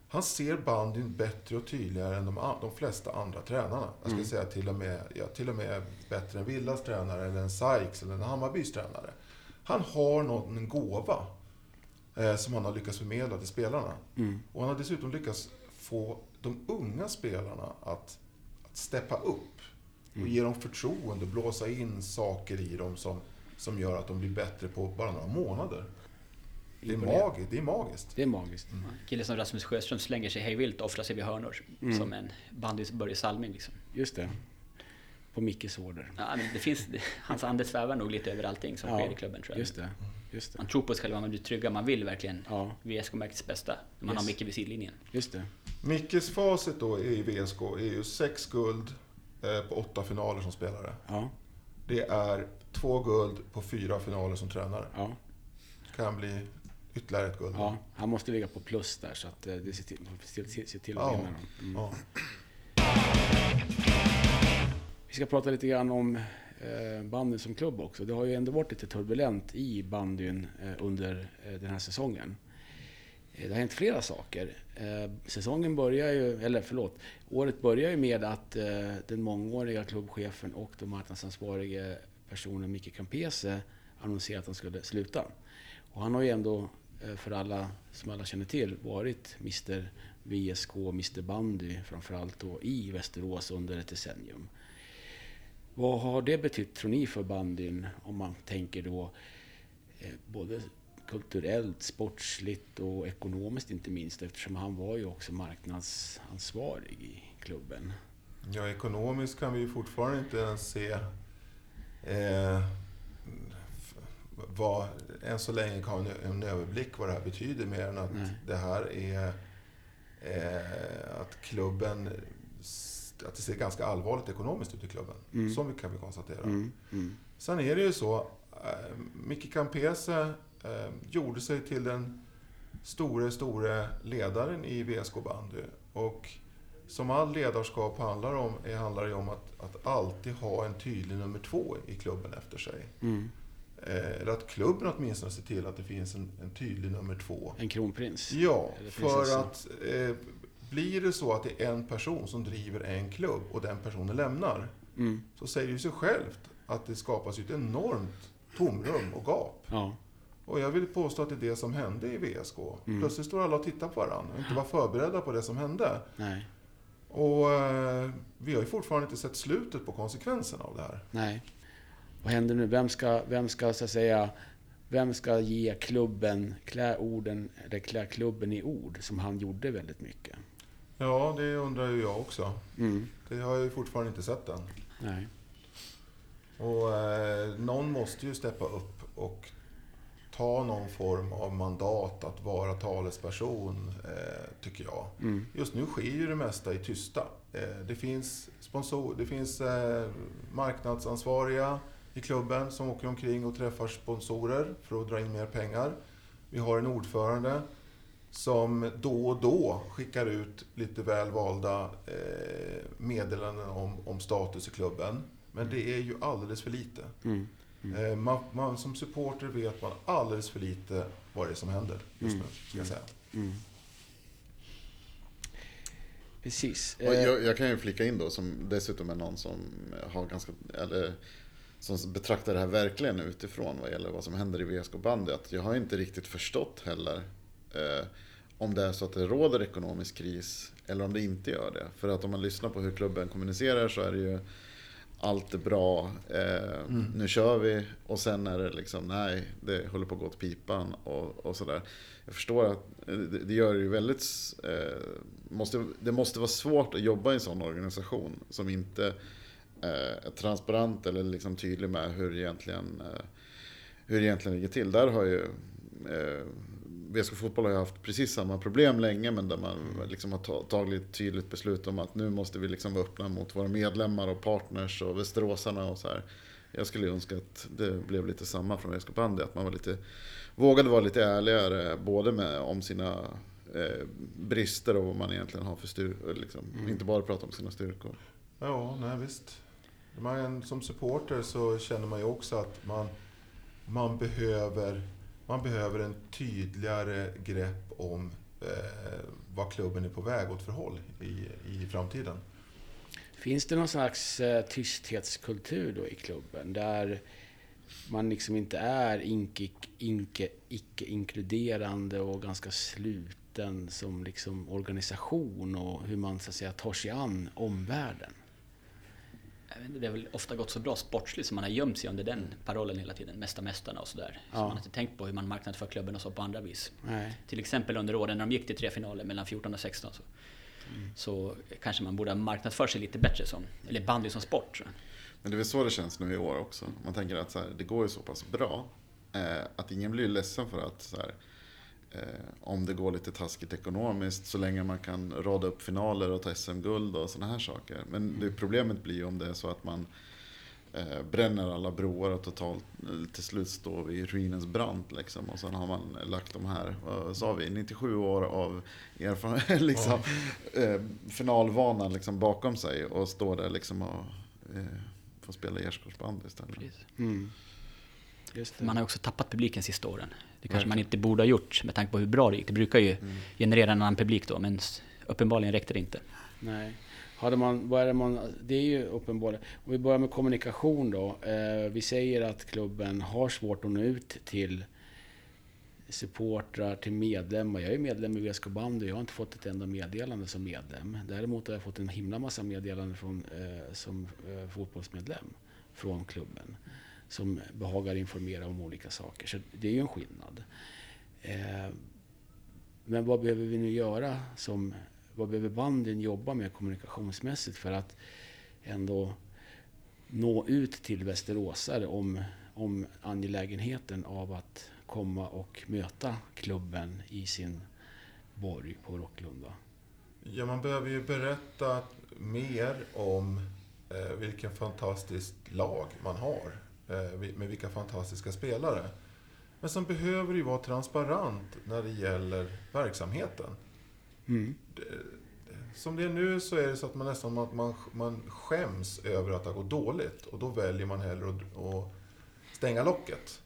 han ser bandyn bättre och tydligare än de, de flesta andra tränarna. Jag skulle säga till och, med, ja, till och med bättre än Villas tränare, eller en Sykes eller en Hammarbys tränare. Han har någon, en gåva eh, som han har lyckats förmedla till spelarna. Mm. Och han har dessutom lyckats få de unga spelarna att, att steppa upp. Och ge dem förtroende, blåsa in saker i dem som, som gör att de blir bättre på bara några månader. Det är, magiskt, det är magiskt. Det är magiskt. Mm. En kille som Rasmus Sjöström slänger sig hejvilt och offrar sig vid hörnor. Mm. Som en bandys Börje Salming liksom. Just det. På Mickes order. Ja, men det finns, hans ande svävar nog lite över allting som sker i klubben tror jag. Just det. Just det. Man tror på sig själv, man blir trygga, man vill verkligen Ja, VSK-märkets bästa. När man Yes. har Micke vid sidlinjen. just det. Mickes facit då i VSK är ju sex guld på åtta finaler som spelare. Ja, Det är två guld på fyra finaler som tränare. ja, Kan bli ytterligare ett guld. ja. Han måste ligga på plus där så att eh, det ser till, ser till, att vinna dem. Mm. Vi ska prata lite grann om eh, bandyn som klubb också. Det har ju ändå varit lite turbulent i bandyn eh, under eh, den här säsongen. Eh, det har hänt flera saker. Eh, säsongen börjar ju, eller förlåt, året börjar ju med att eh, den mångåriga klubbchefen och den marknadsansvarige personen Micke Campese annonserade att han skulle sluta. Och han har ju ändå, för alla som alla känner till, varit Mr VSK, Mr Bandy framförallt då i Västerås under ett decennium. Vad har det betytt, tror ni, för bandyn? Om man tänker då både kulturellt, sportsligt och ekonomiskt inte minst eftersom han var ju också marknadsansvarig i klubben. Ja, ekonomiskt kan vi ju fortfarande inte ens se eh, vad, än så länge kan vi en, överblick vad det här betyder mer än att Nej. det här är eh, att klubben att det ser ganska allvarligt ekonomiskt ut i klubben. Mm. Som vi kan vi konstatera. Mm, mm, Sen är det ju så, eh, Micke Campese eh, gjorde sig till den store, store ledaren i VSK bandy. Och som all ledarskap handlar om, är, handlar det om att, att alltid ha en tydlig nummer två i klubben efter sig. mm. Eh, eller att klubben åtminstone ser till att det finns en, en tydlig nummer två. En kronprins. Ja, för att eh, blir det så att det är en person som driver en klubb och den personen lämnar, Mm, så säger det sig självt att det skapas ett enormt tomrum och gap. ja, Och jag vill påstå att det är det som hände i VSK. Mm. Plötsligt står alla och tittar på varandra och inte var förberedda på det som hände. nej, Och eh, vi har ju fortfarande inte sett slutet på konsekvenserna av det här. nej. Vad händer nu? Vem ska, vem ska så att säga, vem ska ge klubben, klä orden, eller klä klubben i ord, som han gjorde väldigt mycket? Ja, det undrar ju jag också. Mm, Det har jag ju fortfarande inte sett än. nej. Och eh, någon måste ju steppa upp och ta någon form av mandat att vara talesperson, eh, tycker jag. Mm, Just nu sker ju det mesta i tysta. Eh, det finns, sponsor, det finns eh, marknadsansvariga i klubben som åker omkring och träffar sponsorer för att dra in mer pengar. Vi har en ordförande som då och då skickar ut lite väl valda eh, meddelanden om, om status i klubben. Men det är ju alldeles för lite. mm, Eh, man, man, som supporter vet man alldeles för lite vad det är som händer just Mm. nu, ska jag säga. mm. Precis. Och Eh, jag, jag kan ju flika in då, som dessutom är någon som har ganska, eller som betraktar det här verkligen utifrån vad gäller vad som händer i VSK bandy. Att jag har inte riktigt förstått heller eh, om det är så att det råder ekonomisk kris eller om det inte gör det. För att om man lyssnar på hur klubben kommunicerar så är det ju allt är bra, eh, nu kör vi och sen är det liksom nej, det håller på att gå åt pipan och, och sådär. Jag förstår att eh, det, det gör det ju väldigt, eh, måste, det måste vara svårt att jobba i en sån organisation som inte eh, är transparent eller liksom tydlig med hur egentligen, eh, hur det egentligen ligger till. Där har ju eh, VSK Fotboll har ju haft precis samma problem länge men där man liksom har ta- tagit ett tydligt beslut om att nu måste vi liksom vara öppna mot våra medlemmar och partners och västeråsarna och så här. Jag skulle önska att det blev lite samma från VSK Bandy, att man var lite, vågade vara lite ärligare både med, om sina eh, brister och vad man egentligen har för styrkor. Liksom. Inte bara prata om sina styrkor. Ja, nej visst. Man, som supporter så känner man ju också att man, man, behöver, man behöver en tydligare grepp om eh, vad klubben är på väg åt för håll i, i framtiden. Finns det någon slags eh, tysthetskultur då i klubben? Där man liksom inte är inke, inke, icke-inkluderande och ganska sluten som liksom organisation och hur man så att säga tar sig an omvärlden. Inte, det har väl ofta gått så bra sportsligt så man har gömt sig under den parollen hela tiden. Mästa mästarna och sådär. Så Ja. man har inte tänkt på hur man marknadsför klubben och så på andra vis. Nej. Till exempel under åren när de gick till tre finaler mellan 14 och 16 så, så kanske man borde ha marknadsfört sig lite bättre som, eller bandy som sport. Så. Men det är väl så det känns nu i år också. Man tänker att så här, det går ju så pass bra eh, att ingen blir ledsen för att så här, om det går lite taskigt ekonomiskt så länge man kan rada upp finaler och ta SM-guld och sådana här saker. Men det, problemet blir ju om det är så att man eh, bränner alla broar och totalt eh, till slut står vid ruinens brant liksom. Och sen har man lagt de här, vad sa vi, 97 år av erfarenhet, liksom, eh, finalvana liksom bakom sig och står där liksom och eh, får spela gärdsgårdsband istället. Precis. Mm. Just det. Man har också tappat publiken sista åren. Det kanske man inte borde ha gjort med tanke på hur bra det gick. Det brukar ju Mm. generera en annan publik då, men uppenbarligen räckte det inte. Nej. Hade man, vad är det, man, det är ju uppenbarligen... Om vi börjar med kommunikation då. Eh, vi säger att klubben har svårt att nå ut till supportrar, till medlemmar. Jag är medlem i VSK Bandy jag har inte fått ett enda meddelande som medlem. Däremot har jag fått en himla massa meddelanden från, eh, som eh, fotbollsmedlem från klubben. Som behagar informera om olika saker. Så det är ju en skillnad. Eh, men vad behöver vi nu göra som vad behöver banden jobba med kommunikationsmässigt för att ändå nå ut till västeråsare om, om angelägenheten av att komma och möta klubben i sin borg på Rocklunda? Ja, man behöver ju berätta mer om eh, vilken fantastiskt lag man har. Eh, med vilka fantastiska spelare. Men sen behöver ju vara transparent när det gäller verksamheten. Mm. Som det är nu så är det så att man nästan att man, man skäms över att det gått dåligt. Och då väljer man hellre att, att stänga locket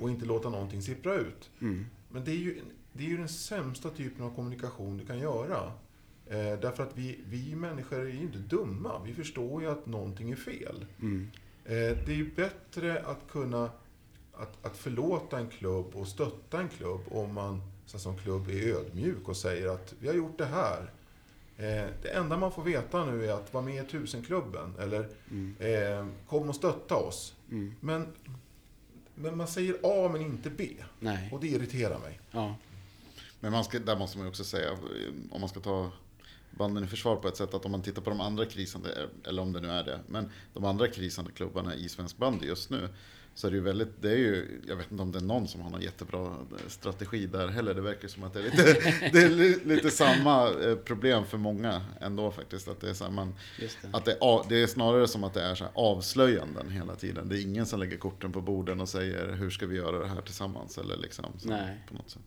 och inte låta någonting sippra ut. Mm. Men det är ju, det är ju den sämsta typen av kommunikation du kan göra. Eh, därför att vi, vi människor är ju inte dumma. Vi förstår ju att någonting är fel. Mm. Eh, det är ju bättre att kunna att, att förlåta en klubb och stötta en klubb om man så som klubb är ödmjuk och säger att vi har gjort det här. Eh, det enda man får veta nu är att vara med i tusenklubben eller Mm. eh, kom och stötta oss. Mm. Men, men man säger A men inte B. Nej. Och det irriterar mig. Ja. Men man ska, där måste man ju också säga, om man ska ta banden i försvar på ett sätt, att om man tittar på de andra krisande, eller om det nu är det, men de andra krisande klubbarna i svensk bandy just nu, så är det ju väldigt, det är ju, jag vet inte om det är någon som har någon jättebra strategi där heller. Det verkar som att det är lite, det är li- lite samma eh, problem för många ändå faktiskt. Att det är, så här, man, det. att det, det är snarare som att det är så avslöjanden hela tiden. Det är ingen som lägger korten på borden och säger hur ska vi göra det här tillsammans? Eller liksom, så, på något sätt.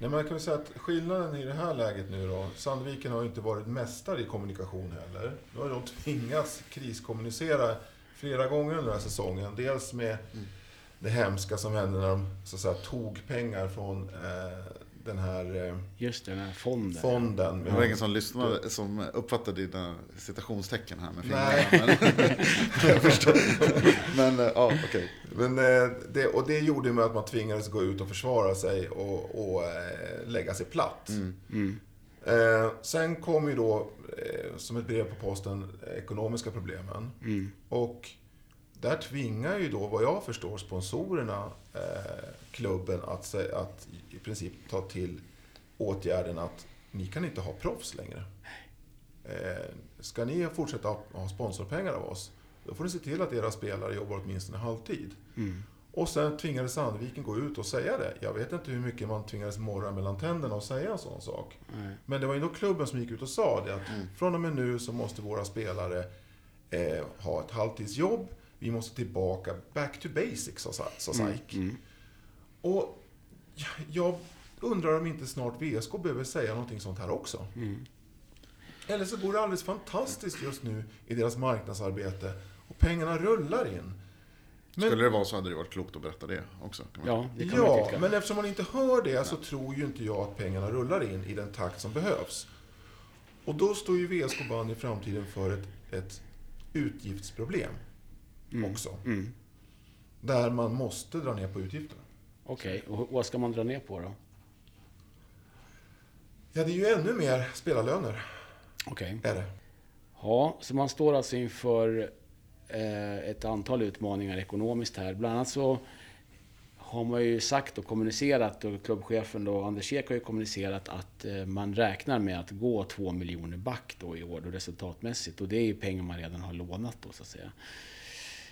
Nej, men jag kan säga att skillnaden i det här läget nu då. Sandviken har ju inte varit mästare i kommunikation heller. Nu har de tvingats kriskommunicera flera gånger under den här säsongen. Dels med det hemska som hände när de så att säga, tog pengar från eh, den här eh, Just det, den här fonden. fonden. Det var ingen som lyssnade som uppfattade dina citationstecken här med fingrarna. Nej. Men, jag förstår. Men eh, ja, okej. Men, eh, det, och det gjorde med att man tvingades gå ut och försvara sig och, och lägga sig platt. Mm. Eh, sen kom ju då, eh, som ett brev på posten, ekonomiska problemen. Mm. Och där tvingar ju då, vad jag förstår, sponsorerna eh, klubben att, att i princip ta till åtgärden att ni kan inte ha proffs längre. Eh, ska ni fortsätta ha, sponsorpengar av oss, då får ni se till att era spelare jobbar åtminstone halvtid. Mm. Och sen tvingades Sandviken gå ut och säga det. Jag vet inte hur mycket man tvingades morra mellan tänderna och säga en sån sak. Nej. Men det var ändå klubben som gick ut och sa det att från och med nu så måste våra spelare eh, ha ett halvtidsjobb. Vi måste tillbaka, back to basics, sa, sa SAIK. Mm. Och jag undrar om inte snart VSK behöver säga någonting sånt här också. Mm. Eller så går det alldeles fantastiskt just nu i deras marknadsarbete och pengarna rullar in. Men- Skulle det vara så hade det varit klokt att berätta det också. Kan man Ja, det kan man Ja, tycka. men eftersom man inte hör det så tror ju inte jag att pengarna rullar in i den takt som behövs. Och då står ju VSK Band i framtiden för ett, ett utgiftsproblem också. Mm. Där man måste dra ner på utgifterna. Okej, och vad ska man dra ner på då? Ja, det är ju ännu mer spelarlöner, Okej. är det. Ja, så man står alltså inför eh, ett antal utmaningar ekonomiskt här. Bland annat så har man ju sagt och kommunicerat och klubbchefen då, Anders Ek har ju kommunicerat att eh, man räknar med att gå två miljoner back då i år då resultatmässigt. Och det är ju pengar man redan har lånat då så att säga.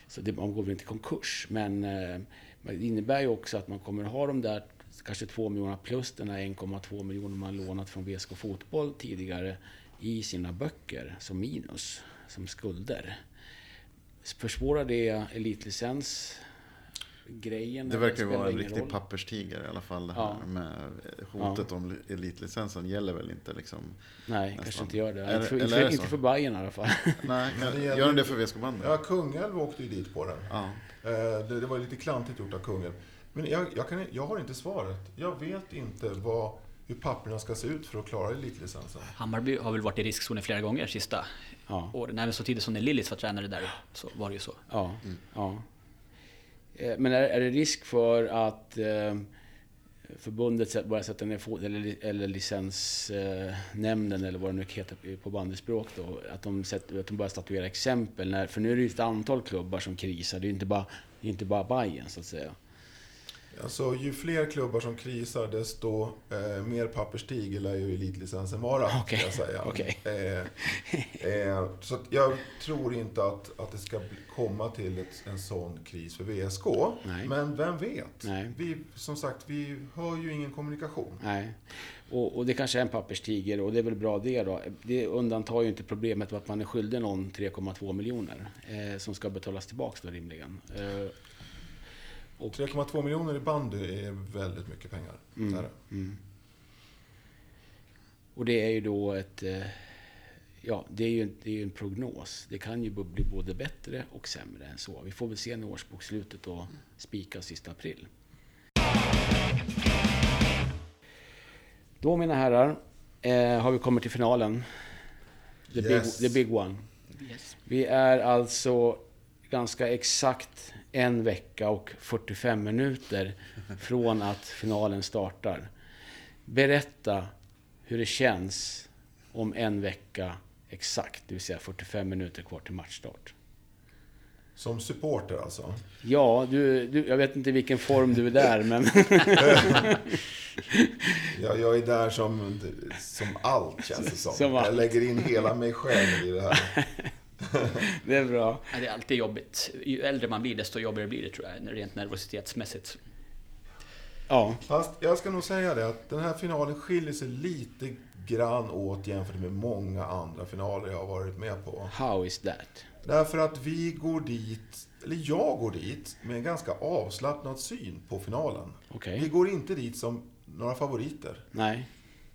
Så det, man går väl inte i konkurs. Men eh, det innebär ju också att man kommer ha de där kanske 2 miljoner plus den här 1,2 miljoner man lånat från VSK Fotboll tidigare i sina böcker som minus, som skulder. Försvårar det elitlicens grejen? Det verkar ju vara en riktig roll? papperstiger i alla fall. Det här Ja. med hotet om elitlicensen gäller väl inte liksom. Nej, nästan. kanske inte gör det. Är- inte för, eller inte är för, det inte så? för Bayern i alla fall. Nej, kan, gäller- gör den det för VSK bandet? Ja, Kungälv åkte ju dit på den. Ja. Eh, Det, det var lite klantigt gjort av Kungälv. Men jag, jag, kan, jag har inte svaret. Jag vet inte vad, hur papperna ska se ut för att klara elitlicensen. Hammarby har väl varit i riskzonen flera gånger sista Ja. åren. Även så tidigt som när Lillis var tränare där så var det ju så. Ja, ja. Eh, men är, är det risk för att eh, förbundet börjar sätta ner fot, eller, eller licensnämnden eller vad det nu heter på bandyspråk, då, att de, sätter, att de börjar statuera exempel. När, för nu är det ju ett antal klubbar som krisar, det är ju inte bara, inte bara Bayern så att säga. Alltså, ju fler klubbar som krisar, desto eh, mer papperstig lär ju elitlicensen vara. Ska jag säga. okej. Eh, eh, så jag tror inte att, att det ska komma till ett, en sån kris för VSK. Nej. Men vem vet? Nej. Vi, som sagt, vi hör ju ingen kommunikation. Nej. Och, och det kanske är en papperstiger och det är väl bra det då. Det undantar ju inte problemet med att man är skyldig någon 3,2 miljoner eh, som ska betalas tillbaks då rimligen. Eh, 3,2 miljoner i bandy är väldigt mycket pengar. Mm. Det. Mm. Och det är ju då ett... eh, Ja, det är ju det är en prognos. Det kan ju bli både bättre och sämre än så. Vi får väl se när årsbokslutet och spikas sista april. Då mina herrar, eh, har vi kommit till finalen. The, Yes. big, the big one. Vi är alltså ganska exakt en vecka och 45 minuter från att finalen startar. Berätta hur det känns om en vecka exakt, det vill säga 45 minuter kvar till matchstart. Som supporter alltså. Ja, du, du, jag vet inte i vilken form du är där, men Jag, jag är där som, som allt känns det som. Som. Jag lägger in hela mig själv i det här. det är bra. Ja, det är alltid jobbigt. Ju äldre man blir desto jobbigare blir det tror jag, rent nervositetsmässigt. Ja, Fast jag ska nog säga det att den här finalen skiljer sig lite grann åt jämfört med många andra finaler jag har varit med på. how is that? Därför att vi går dit, eller jag går dit, med en ganska avslappnad syn på finalen. Okej. Vi går inte dit som några favoriter. Nej.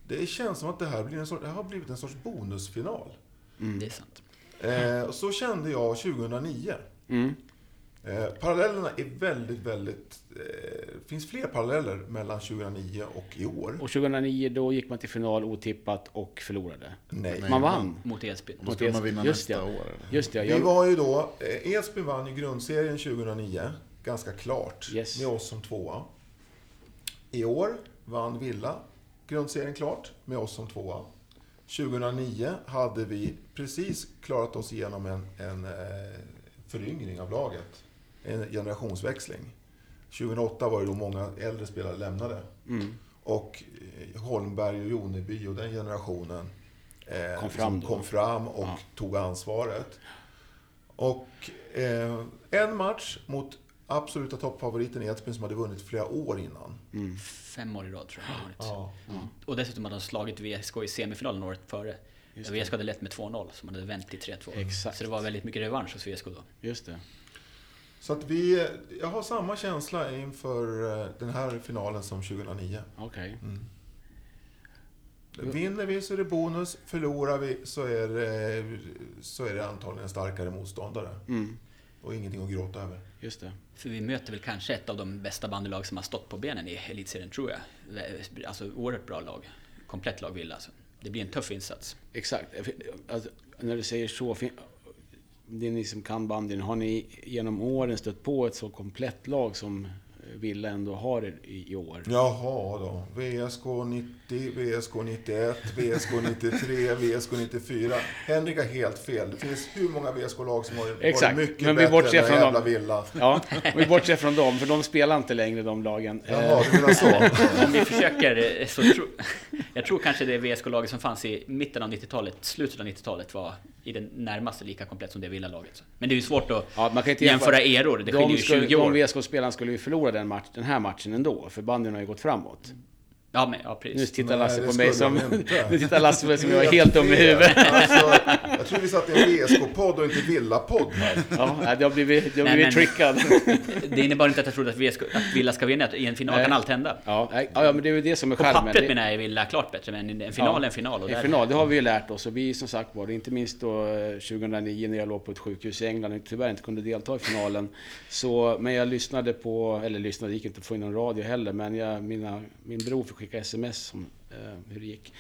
Det känns som att det här, blir en sorts, det här har blivit en sorts bonusfinal. Mm. Det är sant. Eh, och så kände jag 2009. Mm. Eh, parallellerna är väldigt, väldigt... Eh, det finns fler paralleller mellan 2009 och i år. Och 2009 då gick man till final otippat och förlorade. Nej. Man vann. Mot Edsbyn. Då skulle man vinna Just nästa det. år. Eller? Just det, Vi jag, var ju då... Eh, Edsbyn vann ju grundserien 2009, ganska klart, Yes. med oss som tvåa. I år vann Villa grundserien klart, med oss som tvåa. 2009 hade vi precis klarat oss igenom en, en eh, föryngring av laget. En generationsväxling. 2008 var det då många äldre spelare lämnade. mm, Och eh, Holmberg och Joneby och den generationen eh, Kom fram som då. kom fram och Ja. tog ansvaret. Och eh, en match mot absoluta toppfavoriten Edsbyn som hade vunnit flera år innan. mm. Fem år i rad tror jag det har varit. Ja. Och dessutom hade de slagit VSK i semifinalen året före. VSK hade lett med 2-0, som hade vänt till 3-2. Exakt. Så det var väldigt mycket revansch hos VSK då. Just det. Så att vi, jag har samma känsla inför eh, den här finalen som 2009. Okej. Vinner vi så är det bonus, förlorar vi så är det, så är det antagligen en starkare motståndare. Mm, Och ingenting att gråta över. just det. För vi möter väl kanske ett av de bästa bandylag som har stått på benen i elitserien, tror jag. Alltså oerhört bra lag. Komplett lag Villa. Alltså. Det blir en tuff insats. Exakt. Alltså, när du säger så, fin- det är ni som kan bandyn, har ni genom åren stött på ett så komplett lag som Villa ändå har i, i år? Jaha då. VSK 90, VSK 91, VSK 93, VSK 94. Henrik har helt fel. Det finns hur många VSK-lag som har varit Exakt, mycket men vi bättre än den från jävla dem. Villa. Ja, vi bortser från dem, för de spelar inte längre de lagen. Jaha, du menar så? Om vi försöker eh, så tro, Jag tror kanske det VSK-laget som fanns i mitten av 90-talet, slutet av 90-talet var i det närmaste lika komplett som det Villa-laget. Men det är ju svårt att Ja, man kan inte jämföra eror, det skiljer ju skulle, 20 år. de VSK-spelarna skulle ju förlora den, match, den här matchen ändå, för bandyn har ju gått framåt. Ja, men, ja Nu precis. tittar Nej, Lasse på mig som... Nu tittar Lasse på mig som jag är Helt dum i huvudet. Alltså, jag tror vi satt i en VSK-podd och inte Villa-podd här. Ja, det har blivit, det har Nej, blivit men- trickad. Det innebar inte att jag trodde att, VSK, att Villa ska vinna. I en final Nej. kan allt hända. Ja, ja, men det är ju det som är På skärmen. pappret menar jag är Villa klart bättre, men en final är en final. Och En där, final, det har vi ju lärt oss. Och vi som sagt var, inte minst då eh, 2009 när jag låg på ett sjukhus i England och tyvärr inte kunde delta i finalen. Så, men jag lyssnade på, eller lyssnade, det gick inte att få in någon radio heller, men jag, mina, min bror skicka sms om eh, hur det gick.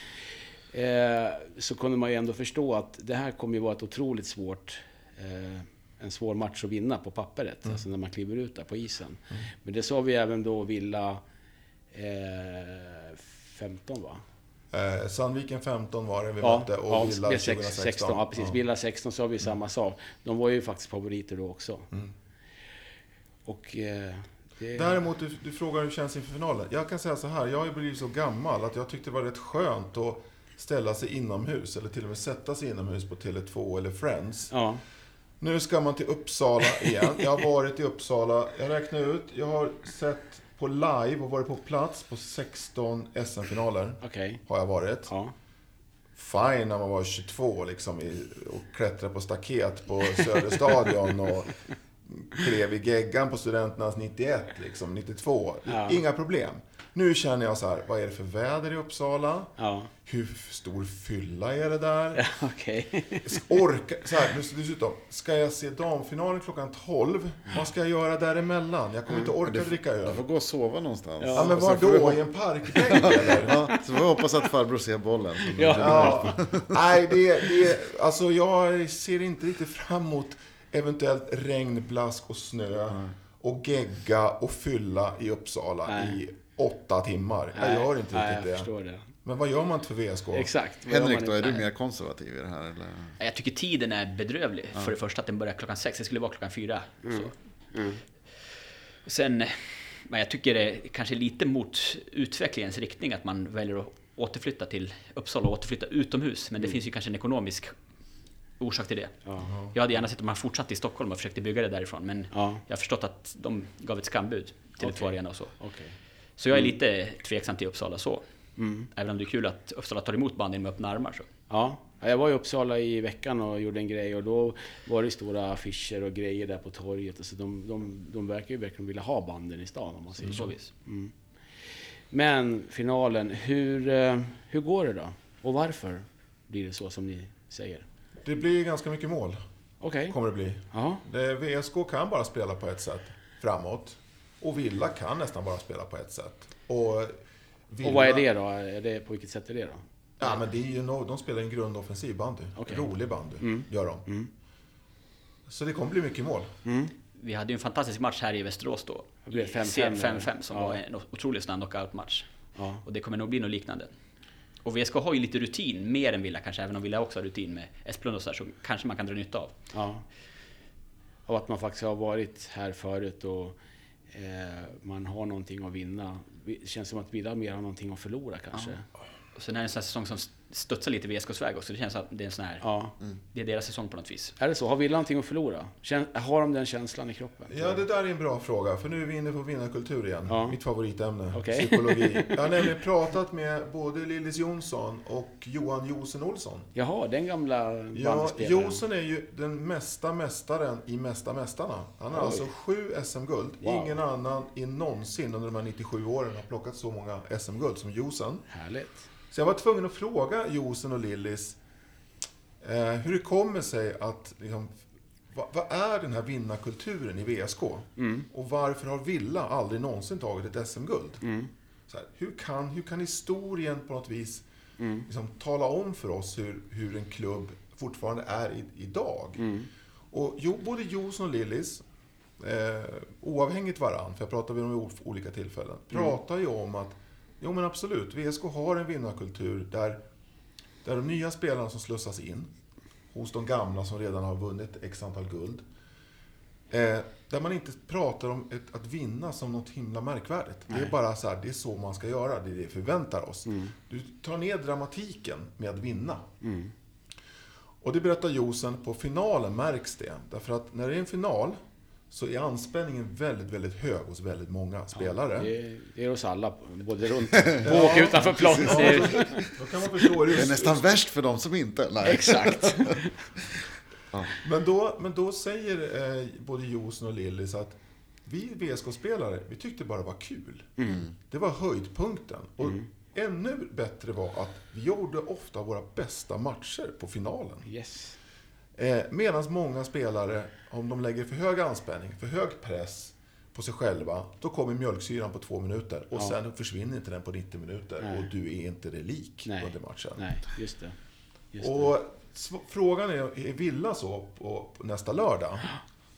Eh, så kunde man ju ändå förstå att det här kommer ju vara ett otroligt svårt eh, en svår match att vinna på pappret, alltså när man kliver ut där på isen. Men det sa vi även då Villa eh, 15 va? Eh, Sandviken 15 var det vi Ja, mötte och ja, Villa det är sex- 2016. 16, ja, precis. Villa 16 så har vi samma sak. De var ju faktiskt favoriter då också. Mm. Och... Eh, det, Däremot, du, du frågar hur det känns inför finalen. Jag kan säga så här, jag har ju blivit så gammal att jag tyckte det var rätt skönt att ställa sig inomhus, eller till och med sätta sig inomhus på Tele2 eller Friends. Ja, Nu ska man till Uppsala igen. Jag har varit i Uppsala. Jag räknar ut. Jag har sett på live och varit på plats på 16 SM-finaler. okej. Har jag varit. Ja. Fine när man var 22 liksom och klättrade på staket på Söderstadion och klev i geggan på Studenternas 91, liksom 92. Ja. Inga problem. Nu känner jag så här, vad är det för väder i Uppsala? Ja, Hur stor fylla är det där? okej. Orka, så här, dessutom, ska jag se damfinalen klockan 12? Vad ska jag göra däremellan? Jag kommer inte orka Du dricka Du öl. får gå och sova någonstans. Ja, men var vi då? hop- I en parkbänk eller? Ja, så får vi hoppas att farbror ser bollen. Ja. Ja, nej, det, det, alltså jag ser inte riktigt fram emot eventuellt regn, blask och snö och gegga och fylla i Uppsala Nej. i åtta timmar. Jag gör inte Nej, riktigt jag det. förstår det. Men vad gör man inte för VSK? Exakt. Henrik då, är du mer konservativ i det här? Eller? Jag tycker tiden är bedrövlig. För det första att den börjar klockan sex, det skulle vara klockan fyra. Så. Mm. Sen, men jag tycker det är kanske lite mot utvecklingens riktning att man väljer att återflytta till Uppsala och återflytta utomhus. Men det finns ju kanske en ekonomisk orsak till det. Ja. Jag hade gärna sett att man fortsatte i Stockholm och försökte bygga det därifrån. Men Ja, jag har förstått att de gav ett skambud till okay. Arena och så. okej. Så jag är lite tveksam till Uppsala så. Mm. Även om det är kul att Uppsala tar emot bandyn med öppna armar så. Ja, jag var i Uppsala i veckan och gjorde en grej och då var det stora affischer och grejer där på torget. Så de, de, de verkar ju verkligen vilja ha banden i stan om man säger Så. Mm. Men finalen, hur, eh, hur går det då? Och varför blir det så som ni säger? Det blir ganska mycket mål. Okej. kommer det bli. Ja. Det, VSK kan bara spela på ett sätt framåt. Och Villa kan nästan bara spela på ett sätt. Och, Villa, Och vad är det då? Är det, på vilket sätt är det då? Ja, men det är ju no, de spelar en grundoffensiv bandy. Okej. Rolig bandy, Mm. gör de. Så det kommer bli mycket mål. Vi hade ju en fantastisk match här i Västerås då. Det blev I 5-5 C- där. 5-5 som Ja. var en otroligt snabb knockout-match. Ja. Och det kommer nog bli något liknande. Och VSK har ju lite rutin, mer än Villa kanske, även om Villa också har rutin med Esplund och så här, så kanske man kan dra nytta av. Ja. Och att man faktiskt har varit här förut och eh, man har någonting att vinna. Det känns som att Villa mer har någonting att förlora kanske. Och sen är det en sån här säsong som studsar lite VSKs väg också. Det känns som att det är en sån här, Ja. det är deras säsong på något vis. Är det så? Har Villa någonting att förlora? Kän, har de den känslan i kroppen? Ja, det där är en bra fråga, för nu är vi inne på vinnarkultur igen. Ja. Mitt favoritämne, Okej. psykologi. Jag har nämligen pratat med både Lillis Jonsson och Johan Josen Olsson. Jaha, den gamla Ja. Josen är ju den mesta mästaren i Mesta Mästarna. Han har Oj. alltså sju SM-guld. Wow. Ingen annan i någonsin under de här 97 åren har plockat så många SM-guld som Josen. Härligt. Så jag var tvungen att fråga Josen och Lillis eh, hur det kommer sig att, liksom, vad, vad är den här vinnarkulturen i VSK? Mm. Och varför har Villa aldrig någonsin tagit ett SM-guld? Mm. Så här, hur, kan, hur kan historien på något vis Mm. liksom, tala om för oss hur, hur en klubb fortfarande är i, idag? Mm. Och jo, både Jonsson och Lillis, eh, oavhängigt varann, för jag pratar med dem vid olika tillfällen, Mm. pratar ju om att, jo men absolut, VSK har en vinnarkultur där, där de nya spelarna som slussas in, hos de gamla som redan har vunnit x antal guld, eh, där man inte pratar om ett, att vinna som något himla märkvärdigt. Det Nej. är bara så här, det är så man ska göra, det är det vi förväntar oss. Mm. Du tar ner dramatiken med att vinna. Mm. Och det berättar Josen, på finalen märks det. Därför att när det är en final så är anspänningen väldigt, väldigt hög hos väldigt många spelare. Det, är, det är oss alla, både runt på och utanför plan. Ja, Det är- det. Är nästan värst för de som inte... Nej. Exakt. Men då, men då säger eh, både Josen och Lillis att vi VSK-spelare, vi tyckte bara det var kul. Det var höjdpunkten. Och ännu bättre var att vi gjorde ofta våra bästa matcher på finalen. Yes. Eh, Medan många spelare, om de lägger för hög anspänning, för hög press på sig själva, då kommer mjölksyran på två minuter och Ja. sen försvinner inte den på 90 minuter Nej. och du är inte det lik Nej. under matchen. Nej, just det. Just det. Och sv- frågan är, är Villa så på, på nästa lördag?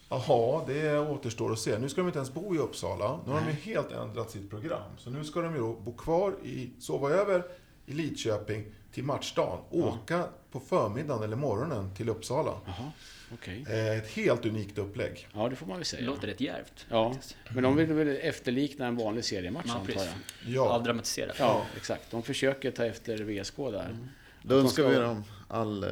Jaha, det återstår att se. Nu ska de inte ens bo i Uppsala. Nu har de ju helt ändrat sitt program. Så nu ska de ju då bo kvar i, sova över i Lidköping till matchdagen. Åka på förmiddagen eller morgonen till Uppsala. Jaha, okej. Eh, Ett helt unikt upplägg. Ja, det får man väl Det säga. låter rätt djärvt. Ja, faktiskt. men de vill väl efterlikna en vanlig seriematch Ja, antar jag. Ja, Avdramatiserat. Ja, exakt. De försöker ta efter VSK där. Då Att de önskar ska- vi dem all eh,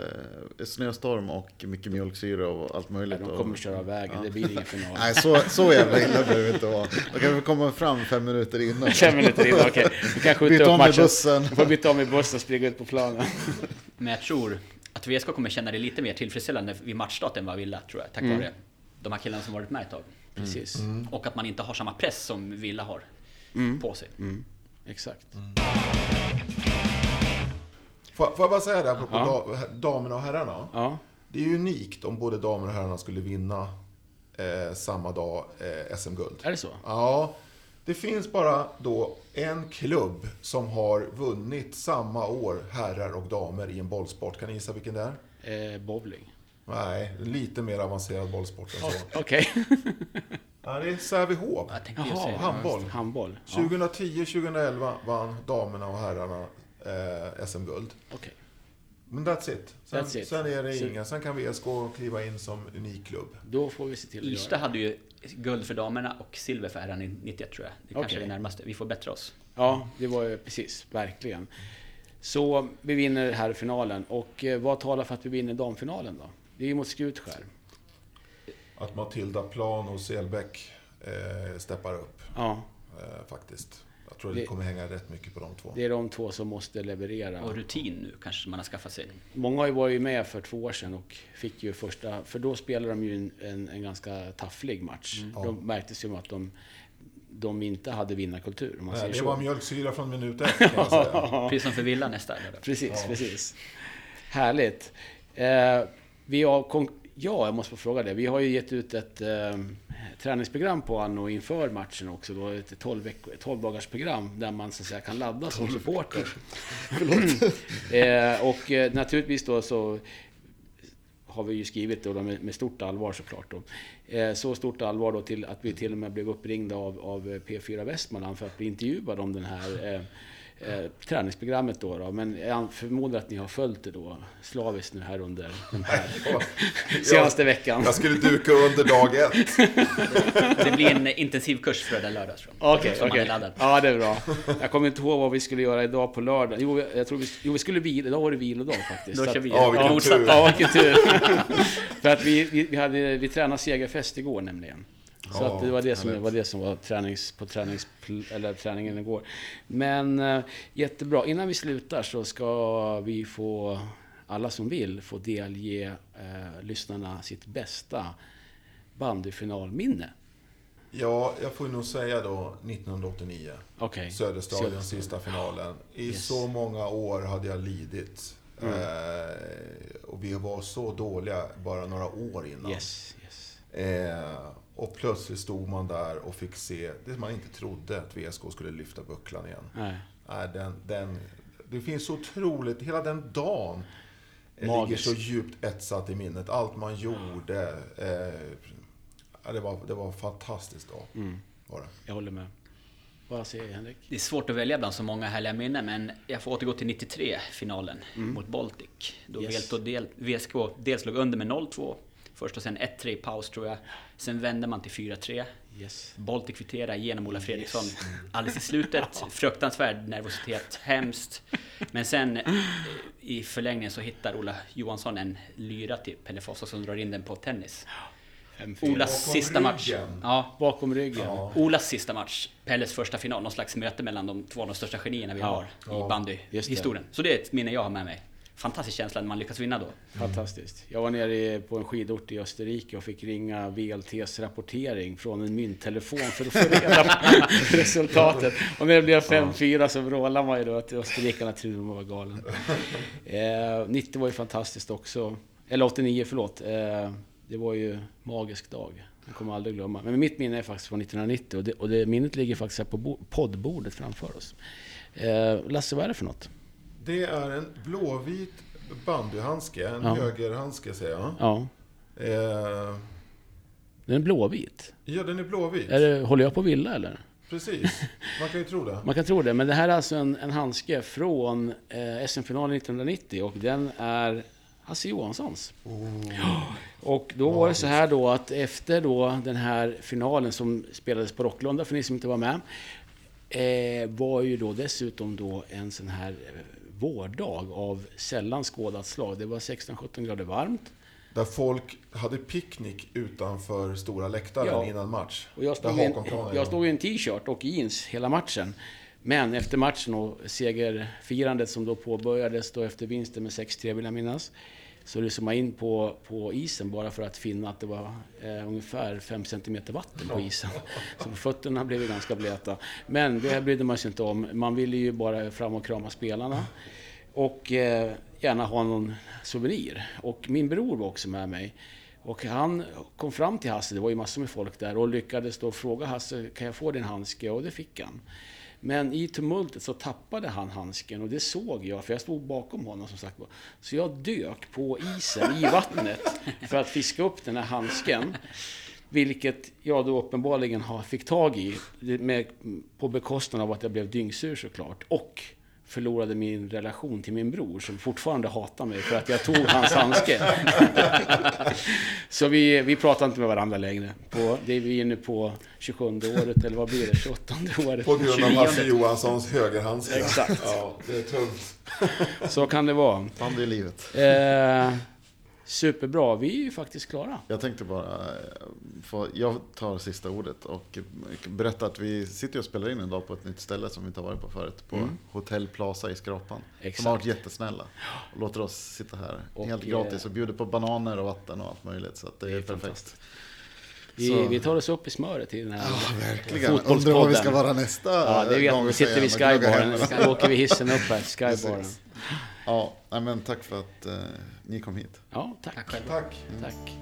snöstorm och mycket mjölksyra och allt Ja, möjligt. de och- kommer köra vägen, Ja. det blir ingen final. Nej, så, så jävla illa behöver det inte vara. Då kan vi komma fram fem minuter innan. Fem minuter in, okej. Vi kan skjuta Byta upp om i matchen. bussen. Vi får byta om i bussen och springa ut på planen. Men jag tror att VSK kommer känna det lite mer tillfredsställande vid matchstart än vad Villa, tror jag. Tack Mm. vare de här killarna som varit med ett tag. Precis. Och att man inte har samma press som Villa har på sig. Mm. Exakt. Får, får jag bara säga det apropå Ja. da, damerna och herrarna? Ja, Det är ju unikt om både damer och herrarna skulle vinna eh, samma dag eh, SM-guld. är det så? Ja, det finns bara då en klubb som har vunnit samma år, herrar och damer, i en bollsport. Kan ni gissa vilken det är? Eh, bowling. Nej, lite mer avancerad bollsport än så. Okej. Ja, det är Sävehof. Handboll. Handboll. Ja, 2010-2011 vann damerna och herrarna eh, SM-guld. okej. Men that's it. Sen, That's it. sen är det inga. Sen kan VSK kliva in som unik klubb. Då får vi se till att det. hade ju guld för damerna och silver för herrarna i 91 tror jag. Det kanske är det närmaste. Vi får bättra oss. Ja, det var ju precis, verkligen. Så vi vinner här finalen. Och eh, vad talar för att vi vinner damfinalen då? Det är ju mot Skutskär. Att Matilda Plan och Selbäck eh, steppar upp, Ja, eh, faktiskt. Tror det Det- kommer hänga rätt mycket på de två. det är de två som måste leverera. Och rutin nu kanske man har skaffat sig. Många har ju varit med för två år sedan och fick ju första... För då spelade de ju en, en, en ganska tafflig match. Ja. De märktes ju att de, de inte hade vinnarkultur, om man Nej, säger det så. var mjölksyra från minut ett, kan jag säga. Precis som för Villa nästa. Precis, Ja. precis. Härligt. Eh, vi har Ja, jag måste få fråga det. Vi har ju gett ut ett eh, träningsprogram på Anno inför matchen också. Då, ett 12, veck- 12 dagars program där man så att säga kan ladda som supporter. Eh, och eh, naturligtvis då så har vi ju skrivit då med, med stort allvar såklart. Då. Eh, så stort allvar då till att vi till och med blev uppringda av, av P4 Västmanland för att bli intervjuade om den här eh, träningsprogrammet då, då. Men jag förmodar att ni har följt det då slaviskt nu här under den här senaste veckan. Jag skulle duka under dag ett. Det blir en intensivkurs fredag, lördag tror jag. Okej, är laddad. Ja, det är bra. Jag kommer inte ihåg vad vi skulle göra idag på lördag. Jo, jag tror vi, jo, vi skulle vila. Idag var det vilodag faktiskt. Då kör vi Ja, vilken tur. Ja, vilken tur. För att vi, vi, vi, hade, vi tränade segerfest igår nämligen. Så Ja, att det var det som var, det som var tränings, på tränings, eller träningen igår. Men eh, jättebra. Innan vi slutar så ska vi få, alla som vill, få delge eh, lyssnarna sitt bästa bandyfinalminne. Ja, jag får nog säga då 1989. Okej. Söderstadion, Så- sista finalen. I Yes. så många år hade jag lidit. Eh, och vi var så dåliga bara några år innan. Yes, yes. Eh, och plötsligt stod man där och fick se det man inte trodde att VSK skulle lyfta bucklan igen. Nej. Nej, den, den, det finns så otroligt, hela den dagen Magisk. ligger så djupt etsat i minnet. Allt man gjorde. Eh, det, var, det var en fantastisk dag. Mm. Var det. Jag håller med. Vad säger Henrik? Det är svårt att välja bland så många härliga minnen, men jag får återgå till 93-finalen mot Baltic. Då Mm. Yes. Del, VSK dels låg under med 0-2. Först och sen 1-3 i paus tror jag. Sen vände man till 4-3. Yes. Baltic kvitterade genom Ola Fredriksson alldeles i slutet. Fruktansvärd nervositet, hemskt. Men sen eh, i förlängningen så hittar Ola Johansson en lyra till Pelle Fossa som drar in den på tennis. 5-4. Olas Bakom sista match. ryggen. Ja, Bakom ryggen. Ja. Olas sista match, Pelles första final, någon slags möte mellan de två de största genierna vi Ja, har i bandyhistorien. Så det är ett minne jag har med mig. Fantastisk känsla när man lyckas vinna då. Fantastiskt. Jag var nere på en skidort i Österrike och fick ringa VLTs rapportering från en mynttelefon för att få reda på resultatet. Och när det blev 5-4 så vrålade man ju då att österrikarna trodde man var galen. Eh, 90 var ju fantastiskt också. Eller 89, förlåt. Eh, det var ju magisk dag. Jag kommer aldrig glömma. Men mitt minne är faktiskt från 1990 och det, och det minnet ligger faktiskt här på bo- poddbordet framför oss. Eh, Lasse, vad är det för något? Det är en blåvit bandyhandske, en Ja. högerhandske säger jag. Ja, Eh, den är blåvit. ja, den är blåvit. Är det, håller jag på villa eller? Precis. Man kan ju tro det. Man kan tro det, men det här är alltså en, en handske från eh, SM-finalen 1990 och den är Hasse Johanssons. Ja, Och då var det så här då att efter då den här finalen som spelades på Rocklunda, för ni som inte var med, eh, var ju då dessutom då en sån här eh, vårdag av sällan skådat slag. Det var 16-17 grader varmt. Där folk hade picknick utanför stora läktaren Ja. innan match. Och jag stod, i en, jag stod i en t-shirt och jeans hela matchen. Men efter matchen och segerfirandet som då påbörjades då efter vinsten med 6-3 vill jag minnas. Så lyssnade man in på, på isen bara för att finna att det var eh, ungefär 5 cm vatten på isen. Så fötterna blev ju ganska blöta. Men det brydde man sig inte om. Man ville ju bara fram och krama spelarna. Och eh, gärna ha någon souvenir. Och min bror var också med mig. Och han kom fram till Hasse, det var ju massor med folk där, och lyckades då fråga Hasse, kan jag få din handske? Och det fick han. Men i tumultet så tappade han handsken och det såg jag, för jag stod bakom honom som sagt var. Så jag dök på isen i vattnet för att fiska upp den här handsken. Vilket jag då uppenbarligen fick tag i, med, på bekostnad av att jag blev dyngsur såklart. Och förlorade min relation till min bror som fortfarande hatar mig för att jag tog hans handske. Så vi, vi pratar inte med varandra längre. På, det är vi inne på 27 året, eller vad blir det? 28 året. På grund av 29. Hasse Johanssons högerhandske. Exakt. Ja, det är tungt. Så kan det vara. Bandy i livet. Eh, superbra, vi är ju faktiskt klara. Jag tänkte bara, eh, få, jag tar sista ordet och berätta att vi sitter och spelar in en dag på ett nytt ställe som vi inte har varit på förut. På Hotell Plaza i Skrapan. Mm. Exakt. Som har varit jättesnälla. Och låter oss sitta här Och, helt eh, gratis och bjuder på bananer och vatten och allt möjligt. Så det, Det är, perfekt. Vi, vi tar oss upp i smöret i den här Verkligen. Undrar fotbollspodden. vad vi ska vara nästa Ja, det vet gång vi. sitter vid skybaren. Då åker vi hissen upp här skybaren. Ja, men tack för att eh, ni kom hit. Ja, tack. Tack själv. Tack. Tack.